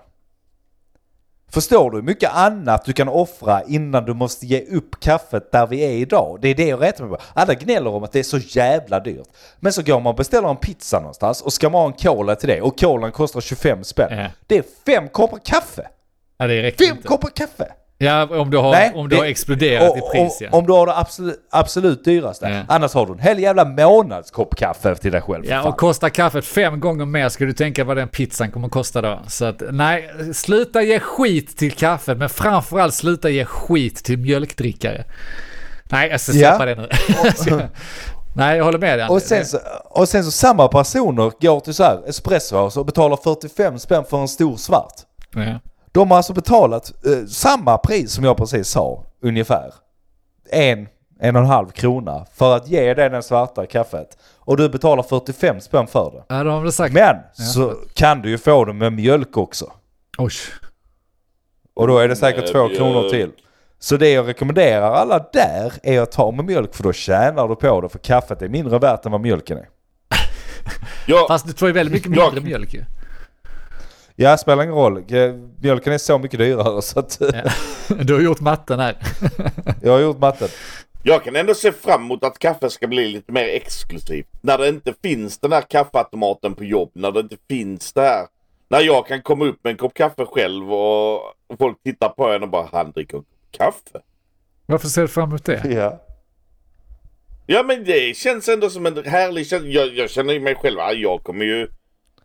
Förstår du mycket annat du kan offra innan du måste ge upp kaffet där vi är idag? Det är det jag retar mig på. Alla gnäller om att det är så jävla dyrt. Men så går man och beställer en pizza någonstans och ska man ha en cola till det och kolan kostar 25 spänn. Ja. Det är fem koppar kaffe! ja, det räcker Fem inte. koppar kaffe! Ja, om du har, Nej, om du det- har exploderat Och- i pris ja. om, du har det absolut, absolut dyraste. Ja. Annars har du en hel jävla månadskopp kaffe till dig själv. Ja, fan. och kostar kaffet fem gånger mer ska du tänka vad den pizzan kommer kosta då. Så att nej, sluta ge skit till kaffe, men framförallt sluta ge skit till mjölkdrickare. Nej, jag ska släppa Ja. det nu. [LAUGHS] nej, jag håller med dig. Och sen, så, och sen så samma personer går till så här Espresso och betalar 45 spänn för en stor svart. Ja. De har alltså betalat eh, samma pris som jag precis sa, ungefär. En, en och en halv krona för att ge dig den svarta kaffet. Och du betalar 45 spänn för det. Ja, då har de sagt. Men så kan du ju få det med mjölk också. Oj. Och då är det säkert Med två mjölk. kronor till. Så det jag rekommenderar alla där är att ta med mjölk för då tjänar du på det för kaffet är mindre värt än vad mjölken är. Ja, Fast du får ju väldigt mycket mindre mjölk ju. Ja, spelar ingen roll. Mjölken är så mycket dyrare [LAUGHS] så att Ja. Du har gjort matten här. [LAUGHS] jag har gjort matten. jag kan ändå se fram emot att kaffe ska bli lite mer exklusivt. När det inte finns den här kaffeautomaten på jobb. När det inte finns det här. När jag kan komma upp med en kopp kaffe själv och folk tittar på en och bara han dricker kaffe. Varför ser du fram emot det? Ja. Ja men det känns ändå som en härlig känsla. Jag, jag känner ju mig själv. ja, Jag kommer ju...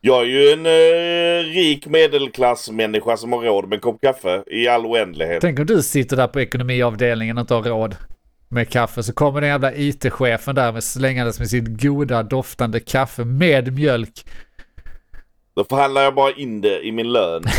Jag är ju en eh, rik medelklassmänniska som har råd med en kopp kaffe i all oändlighet. Tänk om du sitter där på ekonomiavdelningen och inte har råd med kaffe. Så kommer den jävla IT-chefen där med slängandes med sitt goda doftande kaffe med mjölk. Då förhandlar jag bara in det i min lön. [LAUGHS]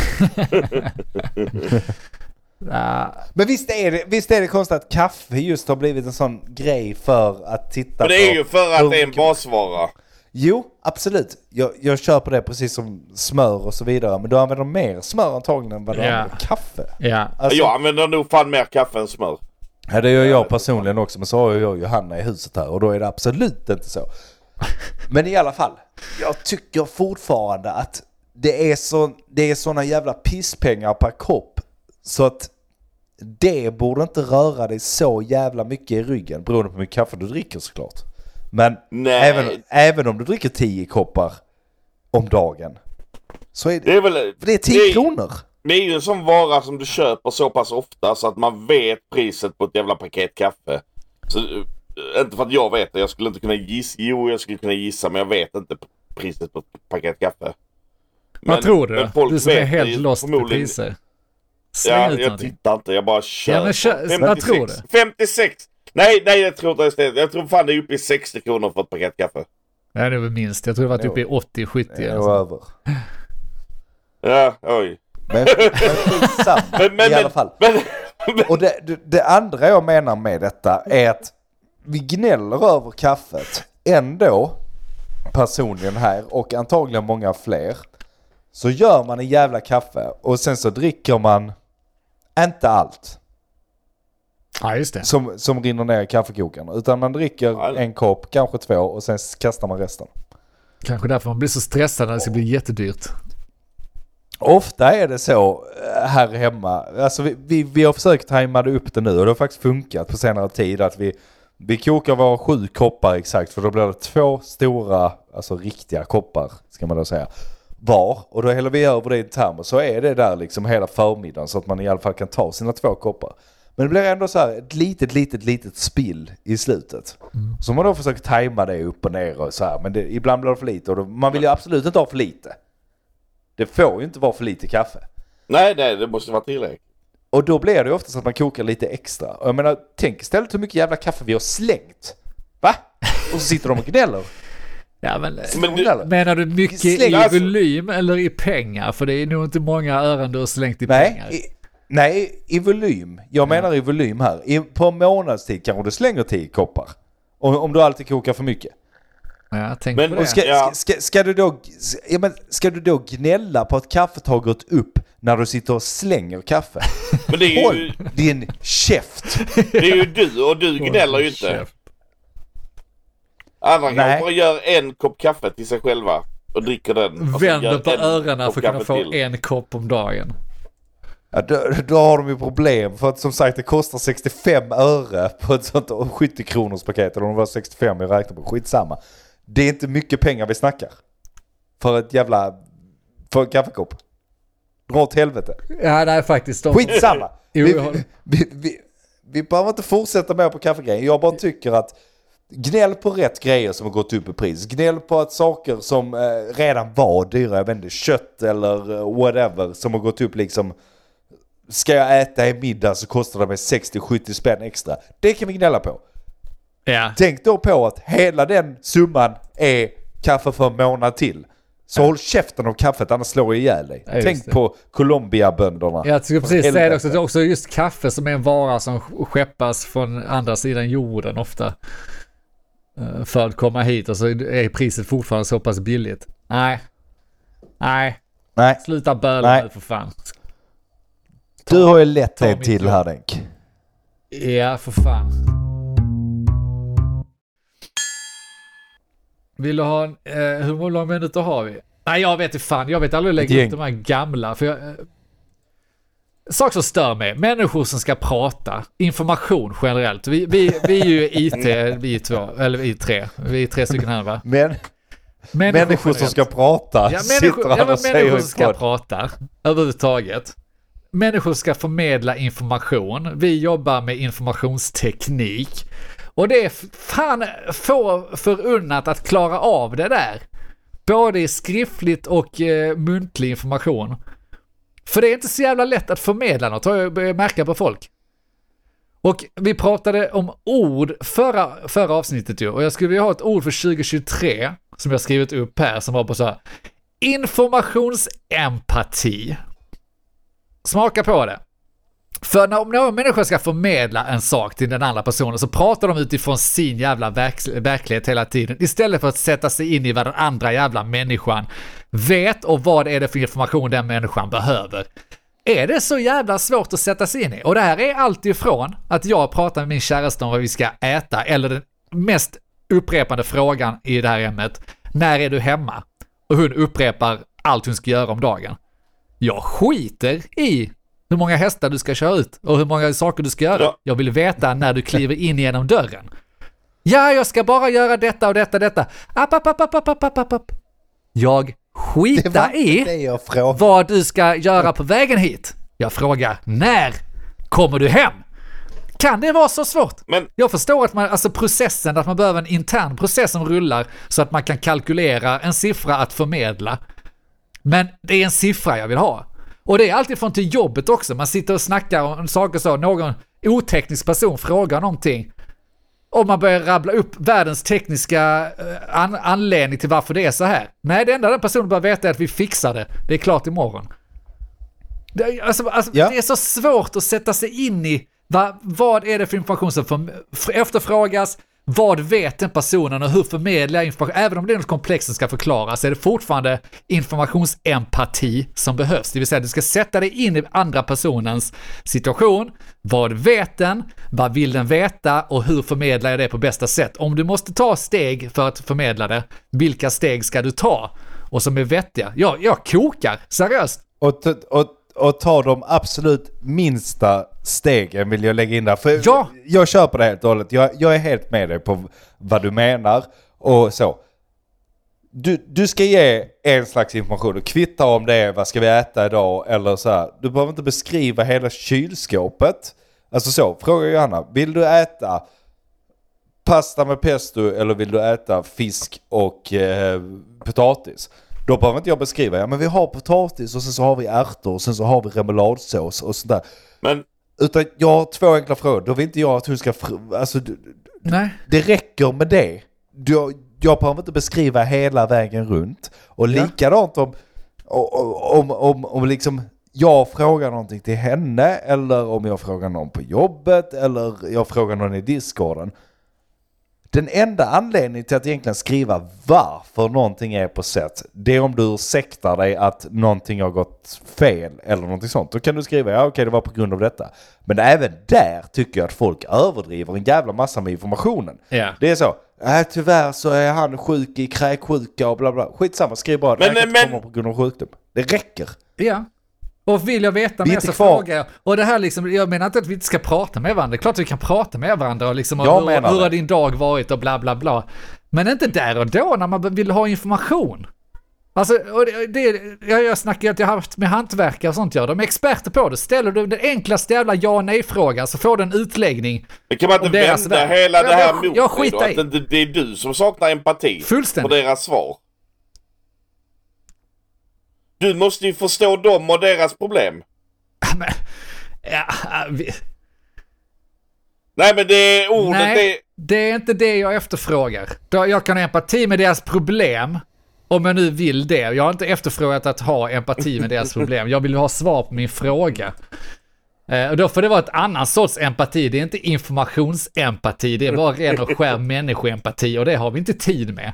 Men visst är, det, visst är det konstigt att kaffe just har blivit en sån grej för att titta Men det är på. ju för att hur det är en mycket- basvara. Jo, absolut. Jag, jag köper det precis som smör och så vidare. Men du använder mer smör antagligen än vad du Ja. använder kaffe. ja. Alltså, Jag använder nog fan mer kaffe än smör. Ja det gör jag personligen också men så har ju jag och Johanna i huset här och då är det absolut inte så. Men i alla fall, jag tycker fortfarande att det är, så, det är såna jävla pisspengar per kopp så att det borde inte röra dig så jävla mycket i ryggen beroende på hur mycket kaffe du dricker såklart. Men Nej. även, även om du dricker 10 koppar om dagen så är det, Det är väl... för det är 10 kronor. Det är ju en sån vara som du köper så pass ofta så att man vet priset på ett jävla paket kaffe. Så, eh, inte för att jag vet det, jag skulle inte kunna gissa. Jo, jag skulle kunna gissa men jag vet inte priset på ett paket kaffe. Vad tror du men Du som är helt lost på priser. Släng Ja, ut jag någonting. tittar inte, jag bara kör. Ja, men kör- på. vad tror du? 56! Nej, nej jag tror inte ens det. Jag tror fan det är uppe i 60 kronor för ett paket kaffe. Ja, det var minst. Jag tror det var typ i 80-70. Det eller så. är över. Ja, oj. Men, men [LAUGHS] Men, men, i alla fall. men, Och det, det, det andra jag menar med detta är att vi gnäller över kaffet. Ändå, personligen här och antagligen många fler, så gör man en jävla kaffe och sen så dricker man inte allt Ja, just det. som, som rinner ner i kaffekokaren. Utan man dricker Ja. en kopp, kanske två och sen kastar man resten. Kanske därför man blir så stressad när det ska bli jättedyrt. Ofta är det så eh, här hemma, alltså vi, vi, vi har försökt tajma det upp det nu och det har faktiskt funkat på senare tid att vi, vi kokar våra sju koppar exakt för då blir det två stora, alltså riktiga koppar ska man då säga, var. Och då häller vi över det i en termos så är det där liksom hela förmiddagen så att man i alla fall kan ta sina två koppar. Men det blir ändå så här ett litet, litet, litet spill i slutet. Så man då försöker tajma det upp och ner och så här. Men det, ibland blir det för lite och då, man vill ju absolut inte ha för lite. Det får ju inte vara för lite kaffe. nej, nej, det måste vara tillräckligt. Och då blir det ju ofta så att man kokar lite extra. Och jag menar, tänk istället hur mycket jävla kaffe vi har slängt. Va? Och så sitter de och gnäller. Ja, men, Men du, menar du mycket Släng- i Alltså- volym eller i pengar? För det är nog inte många ören du har slängt i Nej, pengar. i, nej, i volym. Jag menar i volym här. I, på en månadstid kanske du slänger 10 koppar. Om, om du alltid kokar för mycket. Ja, tänk Men- på det. ska, Ja. ska, ska, ska, du då, ja, men ska du då gnälla på att kaffet har gått upp när du sitter och slänger kaffe? [LAUGHS] men det är ju, Håll din käft! det är ju du och du gnäller ju inte. Käft. Andra kanske bara gör en kopp kaffe till sig själva och dricker den. och Vänder på en öronen för att kunna få till. en kopp om dagen. Ja, då, då har de ju problem för att som sagt det kostar 65 öre på ett sånt 70 kronors paket. Eller om det var 65 jag räknar på. Skitsamma. Det är inte mycket pengar vi snackar. För ett jävla... För en kaffekopp. Dra åt helvete. Ja, nej faktiskt. De... Skitsamma. [LAUGHS] Jo, vi, håller- vi, vi, vi behöver inte fortsätta mer på kaffegrejen. Jag bara tycker att gnäll på rätt grejer som har gått upp i pris. Gnäll på att saker som eh, redan var dyra, jag vet inte, kött eller eh, whatever som har gått upp liksom. Ska jag äta i middag så kostar det mig 60-70 spänn extra. Det kan vi gnälla på. Ja. Tänk då på att hela den summan är kaffe för en månad till. Så håll käften om kaffet annars slår jag ihjäl dig. Ja, Tänk det. på Colombia-bönderna. Jag skulle precis säga det också, det är också just kaffe som är en vara som skeppas från andra sidan jorden ofta. Eh, För att komma hit och så är priset fortfarande så pass billigt. Nej. Nej, Nej, sluta böla nu för fan. Du har ju en mitt till här Denk. Ja, för fan. Vill du ha en, eh, hur många minuter har vi? Nej, jag vet inte fan. Jag vet aldrig lägga gäng. upp de här gamla. För jag, eh, sak som stör mig, människor som ska prata, information generellt. Vi, vi, vi är ju IT, vi två, eller vi tre. Vi är tre stycken här va? Men människor som generellt. ska prata Ja, människor, sitter ja, han men och säger människor som ska prata överhuvudtaget. Människor ska förmedla information. Vi jobbar med informationsteknik. Och det är fan få förunnat att klara av det där. Både i skriftligt och eh, muntlig information. För det är inte så jävla lätt att förmedla något, har jag börjat märka på folk. Och vi pratade om ord förra, förra avsnittet ju, och jag skulle vilja ha ett ord för 2023 som jag skrivit upp här som var på så här informationsempati. Smaka på det. För när, om någon människa ska förmedla en sak till den andra personen så pratar de utifrån sin jävla verk, verklighet hela tiden istället för att sätta sig in i vad den andra jävla människan vet och vad är det för information den människan behöver. Är det så jävla svårt att sätta sig in i? Och det här är allt ifrån att jag pratar med min käraste om vad vi ska äta eller den mest upprepande frågan i det här ämnet. När är du hemma? Och hon upprepar allt hon ska göra om dagen. Jag skiter i hur många hästar du ska köra ut och hur många saker du ska göra. Ja. Jag vill veta när du kliver in genom dörren. Ja, jag ska bara göra detta och detta och detta. App, app, app, app, app, app, app, app. Jag var i vad du ska göra på vägen hit. Jag frågar när kommer du hem? Kan det vara så svårt? Men Jag förstår att man, alltså processen, att man behöver en intern process som rullar så att man kan kalkylera en siffra att förmedla. Men det är en siffra jag vill ha. Och det är alltid från till jobbet också. Man sitter och snackar om saker så, någon oteknisk person frågar någonting. Och man börjar rabbla upp världens tekniska eh, an anledning till varför det är så här. Nej, det enda den personen behöver veta är att vi fixar det. Det är klart imorgon. Det, alltså, alltså, Ja. det är så svårt att sätta sig in i va, vad är det för information som för, för, efterfrågas, vad vet den personen och hur förmedlar jag information? Även om det är något komplext som ska förklaras är det fortfarande informationsempati som behövs. Det vill säga du ska sätta dig in i andra personens situation. Vad vet den? Vad vill den veta? Och hur förmedlar jag det på bästa sätt? Om du måste ta steg för att förmedla det, vilka steg ska du ta? Och som är vettiga. Ja, jag kokar, seriöst. Och, och, och ta de absolut minsta stegen vill jag lägga in där. För Ja. jag köper det helt och hållet. Jag, jag är helt med dig på vad du menar och så. Du, du ska ge en slags information och kvitta om det är vad ska vi äta idag eller så här. Du behöver inte beskriva hela kylskåpet. Alltså så, fråga Johanna. Vill du äta pasta med pesto eller vill du äta fisk och eh, potatis? Då behöver inte jag beskriva, ja men vi har potatis och sen så har vi ärtor och sen så har vi remouladsås och sånt där. Men Utan jag har två enkla frågor, då vill inte jag att hon ska, alltså Nej. det räcker med det. Du, jag behöver inte beskriva hela vägen runt. Och Ja. likadant om, om, om, om, om liksom jag frågar någonting till henne eller om jag frågar någon på jobbet eller jag frågar någon i discorden. Den enda anledningen till att egentligen skriva varför någonting är på sätt, det är om du ursäktar dig att någonting har gått fel eller någonting sånt. Då kan du skriva, ja okej det var på grund av detta. Men även där tycker jag att folk överdriver en jävla massa med informationen. Ja. Det är så, äh, tyvärr så är han sjuk i kräksjuka och bla bla. Skitsamma, skriv bara, Men- det kan inte men- på grund av sjukdom. Det räcker. Ja. Och vill jag veta mer så kvar. frågar jag. Och det här liksom, jag menar inte att vi inte ska prata med varandra. Det är klart att vi kan prata med varandra och liksom, och Jag hur, hur det. har din dag varit och bla bla bla. Men inte där och då när man vill ha information. Alltså, och det, det, jag, jag snackar ju att jag har haft med hantverkare och sånt gör. De är experter på det. Ställer du den enklaste jävla ja nej-frågan så får du en utläggning. Men kan man inte vända värld. hela det här jag- mot jag dig då? skiter i. Att det, det är du som saknar empati Fullständigt. på deras svar. Du måste ju förstå dem och deras problem. Men, ja, vi, Nej men det är ordet Nej, är... det är inte det jag efterfrågar. Jag kan ha empati med deras problem, om jag nu vill det. Jag har inte efterfrågat att ha empati med deras [LAUGHS] problem. Jag vill ha svar på min fråga. Eh, Och då får det vara ett annan sorts empati. Det är inte informationsempati, det är bara ren och skär människoempati och det har vi inte tid med.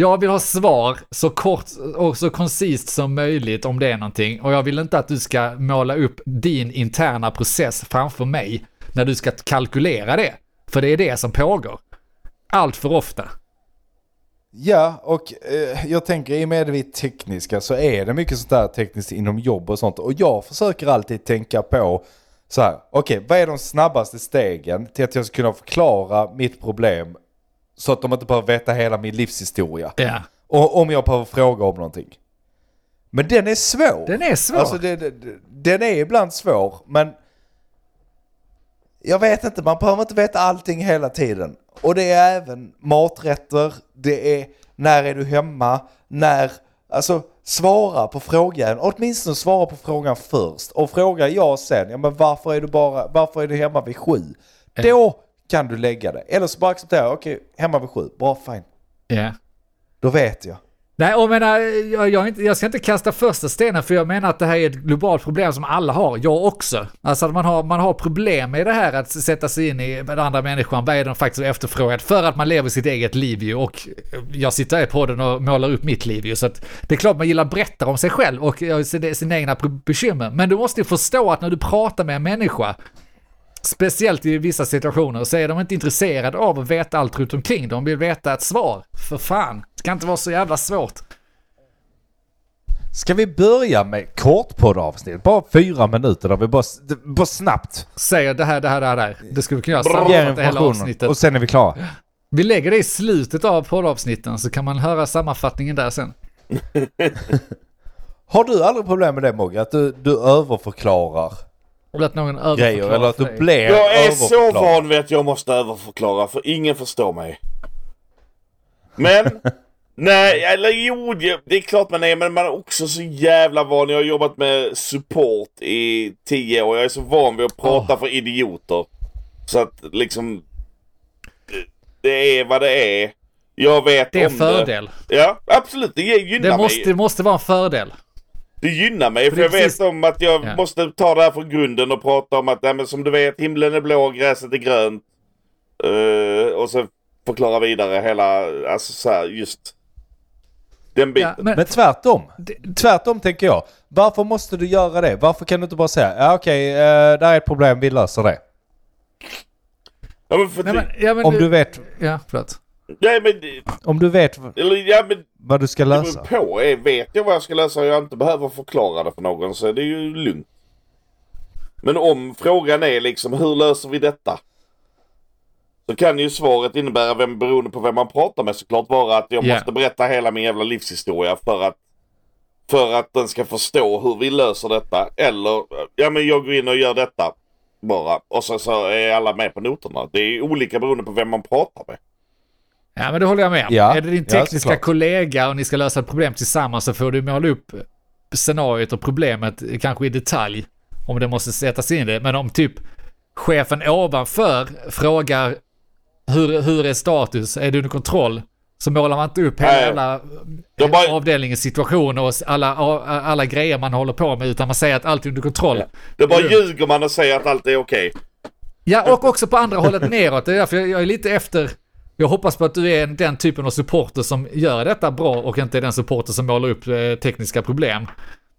Jag vill ha svar så kort och så koncist som möjligt om det är någonting och jag vill inte att du ska måla upp din interna process framför mig när du ska kalkylera det. För det är det som pågår. Allt för ofta. Ja, och eh, jag tänker i och med att vi är tekniska så är det mycket sånt där tekniskt inom jobb och sånt. Och jag försöker alltid tänka på så här, okej, vad är de snabbaste stegen till att jag ska kunna förklara mitt problem så att de inte behöver veta hela min livshistoria. Ja. Och om jag behöver fråga om någonting. Men den är svår. Den är svår. Alltså det, det, den är ibland svår, men jag vet inte, man behöver inte veta allting hela tiden. Och det är även maträtter, det är när är du hemma, när, alltså svara på frågan, åtminstone svara på frågan först. Och fråga jag sen, ja men varför är du bara, varför är du hemma vid sju? Då kan du lägga det. Eller så bara acceptera, okej, hemma vid sju, bra fine. Ja. Då vet jag. Nej, och jag menar, jag, jag, inte, jag ska inte kasta första stenen för jag menar att det här är ett globalt problem som alla har, jag också. Alltså att man har, man har problem med det här att sätta sig in i den andra människan, vad är den faktiskt efterfrågat för att man lever sitt eget liv ju och jag sitter här på den och målar upp mitt liv ju så att det är klart man gillar att berätta om sig själv och sina, egna bekymmer. Men du måste ju förstå att när du pratar med en människa Speciellt i vissa situationer så är de inte intresserade av att veta allt runt omkring. De vill veta ett svar. För fan, det kan inte vara så jävla svårt. Ska vi börja med kortpoddavsnitt? Bara fyra minuter där vi bara, bara snabbt Säger det här, det här, det här, det här. Det skulle vi kunna göra sammanfatta hela avsnittet. och sen är vi klara. Vi lägger det i slutet av poddavsnitten så kan man höra sammanfattningen där sen. [LAUGHS] Har du aldrig problem med det Mogge? Att du, du överförklarar Och att någon överförklarar eller att du blir Jag är så van vid att jag måste överförklara för ingen förstår mig. Men, [LAUGHS] nej, eller jo, det det är klart man är, men man är också så jävla van. Jag har jobbat med support i tio år. Jag är så van vid att prata för idioter. Så att liksom, det, det är vad det är. Jag vet Det är en om fördel. det. Ja, absolut. Det gynnar Det måste, mig. det måste vara en fördel. Det gynnar mig För för det jag vet precis- om att jag Ja. måste ta det här från grunden och prata om att nej, men som du vet himlen är blå, gräset är grönt. Eh, och så förklara vidare hela, alltså så här, just den Ja, biten. men, Men tvärtom. Tvärtom tänker jag. Varför måste du göra det? Varför kan du inte bara säga ja okej, eh, där är ett problem, vi löser det. Ja, men för nej, det- men, ja, men Om du vet, Ja, förlåt. nej, men, det- om du vet eller, ja, men vad du ska det lösa. beror på. Eh, Vet jag vad jag ska lösa och jag inte behöver förklara det för någon så är det ju lugnt. Men om frågan är liksom hur löser vi detta? Så kan ju svaret innebära, vem, beroende på vem man pratar med såklart, vara att jag Ja. måste berätta hela min jävla livshistoria för att för att den ska förstå hur vi löser detta. Eller, ja men jag går in och gör detta bara. Och så, så är alla med på noterna. Det är olika beroende på vem man pratar med. Ja, men det håller jag med. Ja, Är det din ja, tekniska såklart. kollega och ni ska lösa ett problem tillsammans så får du måla upp scenariot och problemet kanske i detalj om det måste sättas in i det. Men om typ chefen ovanför frågar hur, hur är status, är du under kontroll? Så målar man inte upp hela Nej. jävla bara- avdelningens situation och alla, alla grejer man håller på med, utan man säger att allt är under kontroll. Det bara ljuger man och säger att allt är okej. Ja, och också på andra hållet neråt. Det är därför jag är lite efter... Jag hoppas på att du är den typen av supporter som gör detta bra och inte är den supporter som målar upp eh, tekniska problem.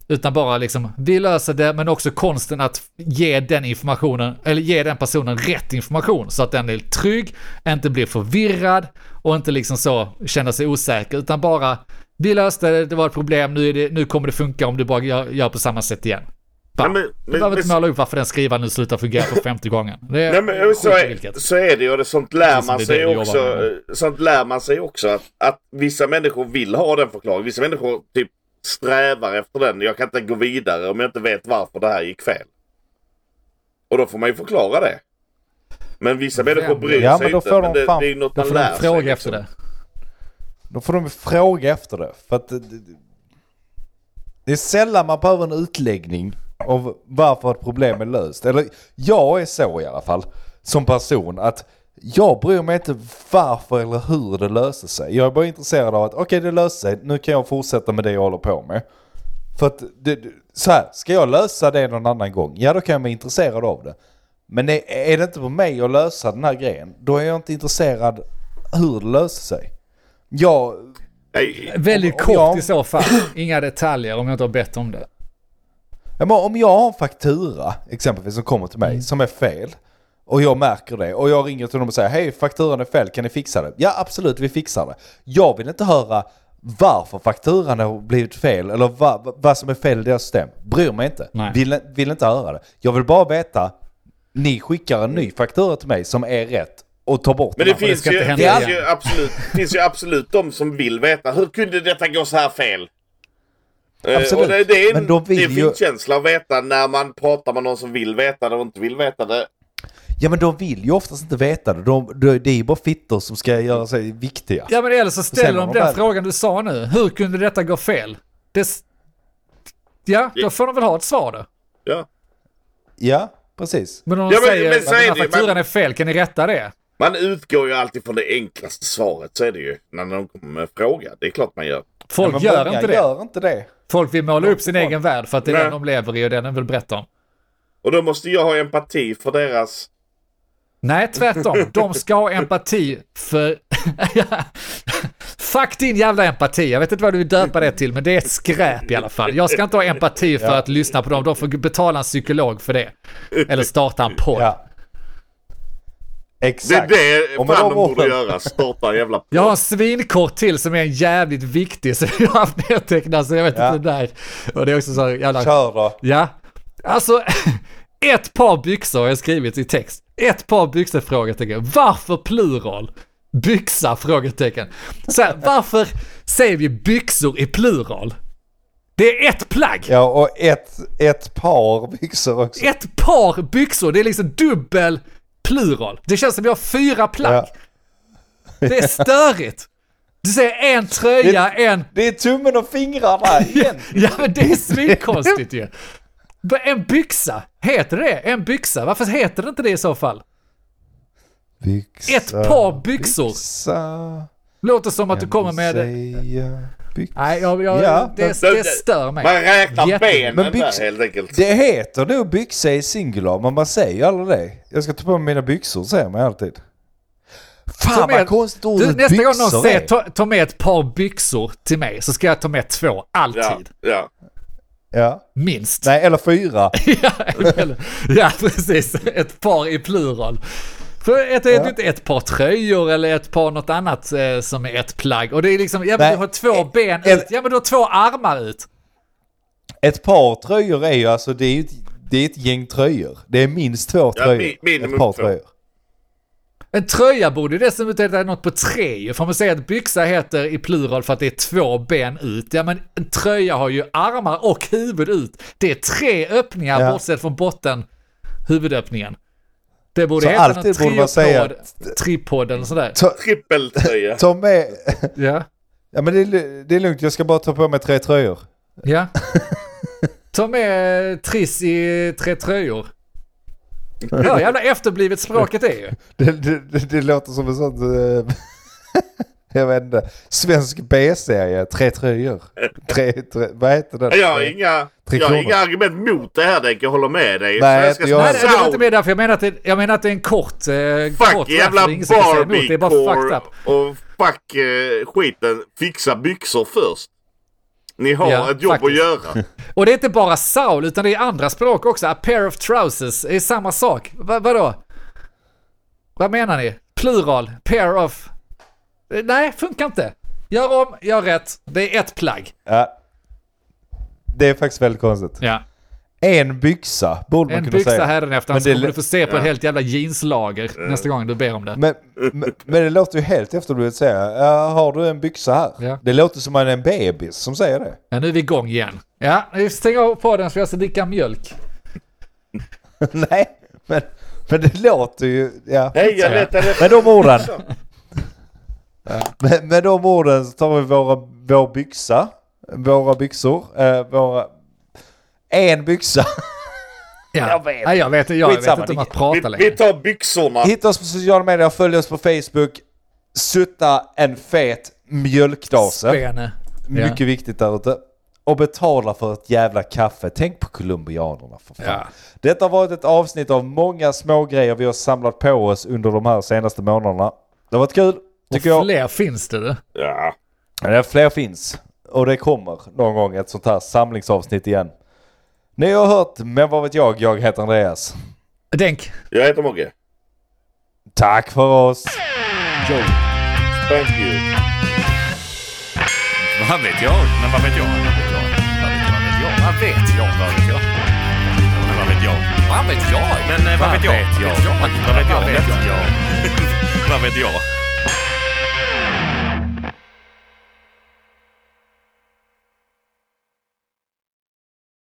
Utan bara liksom, vi löser det, men också konsten att ge den informationen, eller ge den personen rätt information så att den är trygg, inte blir förvirrad och inte liksom så känner sig osäker, utan bara, vi löste det, det var ett problem, nu, är det, nu kommer det funka om du bara gör, gör på samma sätt igen. Bara, Nej, men- du men- behöver men- inte måla upp varför den skrivaren nu slutar fungera för femte gången. Det är Nej men så är, så är det ju och det, sånt lär man det sig det också. Sånt lär man sig också att, att vissa människor vill ha den förklaringen. Vissa människor typ strävar efter den. Jag kan inte gå vidare om jag inte vet varför det här gick fel. Och då får man ju förklara det. Men vissa människor bryr Ja, sig men då inte. får Men de det, fan- det är ju något Då man får lär de sig. fråga efter liksom. det. Då får de fråga efter det. För att det, det- det är sällan man behöver en utläggning av varför ett problem är löst. Eller jag är så i alla fall, som person, att jag bryr mig inte varför eller hur det löser sig. Jag är bara intresserad av att okej det löser sig, nu kan jag fortsätta med det jag håller på med. För att, det, så här, ska jag lösa det någon annan gång, ja då kan jag vara intresserad av det. Men är, är det inte på mig att lösa den här grejen, då är jag inte intresserad hur det löser sig. Jag, Nej, Väldigt Om- om kort jag- i så fall. Inga detaljer om jag inte har bett om det. Men om jag har en faktura exempelvis som kommer till mig Mm. som är fel och jag märker det och jag ringer till dem och säger hej fakturan är fel kan ni fixa det? Ja absolut vi fixar det. Jag vill inte höra varför fakturan har blivit fel eller vad, vad som är fel i deras system. Bryr mig inte. Nej. Vill, vill inte höra det. Jag vill bara veta ni skickar en ny faktura till mig som är rätt och tar bort Men den det andra. finns, ska ju, det finns, ju absolut, finns ju absolut de som vill veta hur kunde detta gå så här fel? Eh, Absolut. Och det, det är en, Men de vill det är en ju- känsla att veta när man pratar med någon som vill veta det och inte vill veta det. Ja men de vill ju oftast inte veta det. De, de, det är ju bara fittor som ska göra sig viktiga. Ja men eller så ställer de den de väl- frågan du sa nu. Hur kunde detta gå fel? Det... Ja, då får de väl ha ett svar då. Ja. Ja, precis. Men om de Ja, men- säger men att den här fakturan men- är fel, kan ni rätta det? Man utgår ju alltid från det enklaste svaret, så är det ju. När någon kommer med fråga. Det är klart man gör. Folk ja, gör inte det. gör inte det. Folk vill måla upp sin egen värld för att det är Nej. den de lever i och den de vill berätta om. Och då måste jag ha empati för deras... Nej, tvärtom. De ska ha empati för... Fuck din jävla empati. Jag vet inte vad du vill döpa det till, men det är ett skräp i alla fall. Jag ska inte ha empati för att lyssna på dem. De får betala en psykolog för det. Eller starta en podd. Ja. Det är Exakt. det Och fan de de borde orden- göra. Starta en jävla... Jag har en svinkort till som är jävligt viktig, så jag har haft nedtecknat så jag vet Ja. inte där. Och det är också så jävla... Kör då. Ja. Alltså, [LAUGHS] ett par byxor har jag skrivit i text. Ett par byxor? Frågetecken. Varför plural? Byxa? Frågetecken. Så här, varför säger vi byxor i plural? Det är ett plagg. Ja, och ett, ett par byxor också. Ett par byxor. Det är liksom dubbel plural. Det känns som vi har fyra plagg. Ja. Det är störigt. Du säger en tröja, en... Det är tummen och fingrarna [LAUGHS] igen. Ja men det är svinkonstigt ju. En byxa, heter det En byxa? Varför heter det inte det i så fall? Byxa, Ett par byxor. Byxa, Låter som att du kommer med... säga, byxa. Nej, jag, jag, Ja, det, men- det stör mig. Man räknar Jätte- benen Men där byx- helt enkelt. Det heter nog byxa i singular, men man säger ju aldrig det. Jag ska ta på mig mina byxor, säger man alltid. Fan med- vad konstigt Du, ordet nästa gång någon säger ta, ta med ett par byxor till mig så ska jag ta med två, Ja, alltid. ja. Ja. Minst. Nej, eller fyra. [LAUGHS] ja, eller- ja, precis. Ett par i plural. För ett, Ja. ett, ett par tröjor eller ett par något annat eh, som är ett plagg. Och det är liksom, ja men Nej. du har två ben Eller- ut. Ja men du har två armar ut. Ett par tröjor är ju alltså, det är ju ett, det är ett gäng tröjor. Det är minst två Ja, tröjor. mi- minimum ett par två. tröjor. En tröja borde ju dessutom heta något på tre ju. Får man säga att byxa heter i plural för att det är två ben ut. Ja men en tröja har ju armar och huvud ut. Det är tre öppningar Ja. bortsett från botten, huvudöppningen. Det borde Så heta alltid borde man säga- triopod, tripod eller sådär. Trippeltröja. ta med... Ja. Ja men det är, det är lugnt, jag ska bara ta på mig tre tröjor. Ja. [LAUGHS] Ta med eh, Triss i tre tröjor. Hör jävla efterblivet språket är ju. [LAUGHS] Det, det, det, det låter som en sån... [LAUGHS] Jag vet inte. Svensk B-serie, tre tröjor. Tre, tre, vad heter den? Jag har inga, jag har inga argument mot det här Denk, jag håller med dig. Nej, Svenska jag- Nej, det var inte mer därför. Jag menar att det, jag menar att det är en kort, eh, kort Fuck jävla bara fucked Barbie-core up. och fuck eh, skiten. Fixa byxor först. Ni har Ja, ett jobb faktiskt. att göra. [LAUGHS] Och det är inte bara Saul, utan det är andra språk också. A pair of trousers är samma sak. Va, vadå? Vad menar ni? Plural, pair of... Eh, Nej, funkar inte. Gör om, gör rätt. Det är ett plagg. Ja. Det är faktiskt väldigt konstigt. Ja. En byxa borde man En kunna byxa säga. hädanefter, Men så kommer du få se på ett ja. helt jävla jeanslager nästa gång du ber om det. Men, men, men det låter ju helt efterblivet att säga, ja, har du en byxa här? Ja. Det låter som man är en bebis som säger det. Ja, nu är vi igång igen. Ja, vi stänger av på den så jag ska dricka mjölk. [LAUGHS] Nej, men, men det låter ju... Ja. Hej, jag letar efter... Med de orden. [LAUGHS] [LAUGHS] Med, med de orden så tar vi våra, vår byxa. Våra byxor. Eh, våra... En byxa. [LAUGHS] Ja. Jag vet. Nej, jag vet, jag, vet inte om att prata Vi, längre. vi tar byxorna. Hitta oss på sociala medier, följ oss på Facebook. Sutta en fet mjölkdase. Spene. Ja. Mycket viktigt där ute. Och betala för ett jävla kaffe. Tänk på colombianerna för fan. Ja. Detta har varit ett avsnitt av många små grejer vi har samlat på oss under de här senaste månaderna. Det har varit kul, Och tycker jag. fler finns det. du. Ja. Ja, fler finns. Och det kommer någon gång ett sånt här samlingsavsnitt igen. Ni har hört Men vad vet jag? Jag heter Andreas. Denk. Jag heter Mogge. Tack för oss. Thank you. Vad vet jag? Men vad vet jag? Vad vet jag? Vad vet jag? Vad vet jag? Vad vet jag? Men vad vet jag? Vad vet jag? Men eh, vad vet jag? Vad vet jag? Vad vet jag? Vad vet jag? Vad vet jag?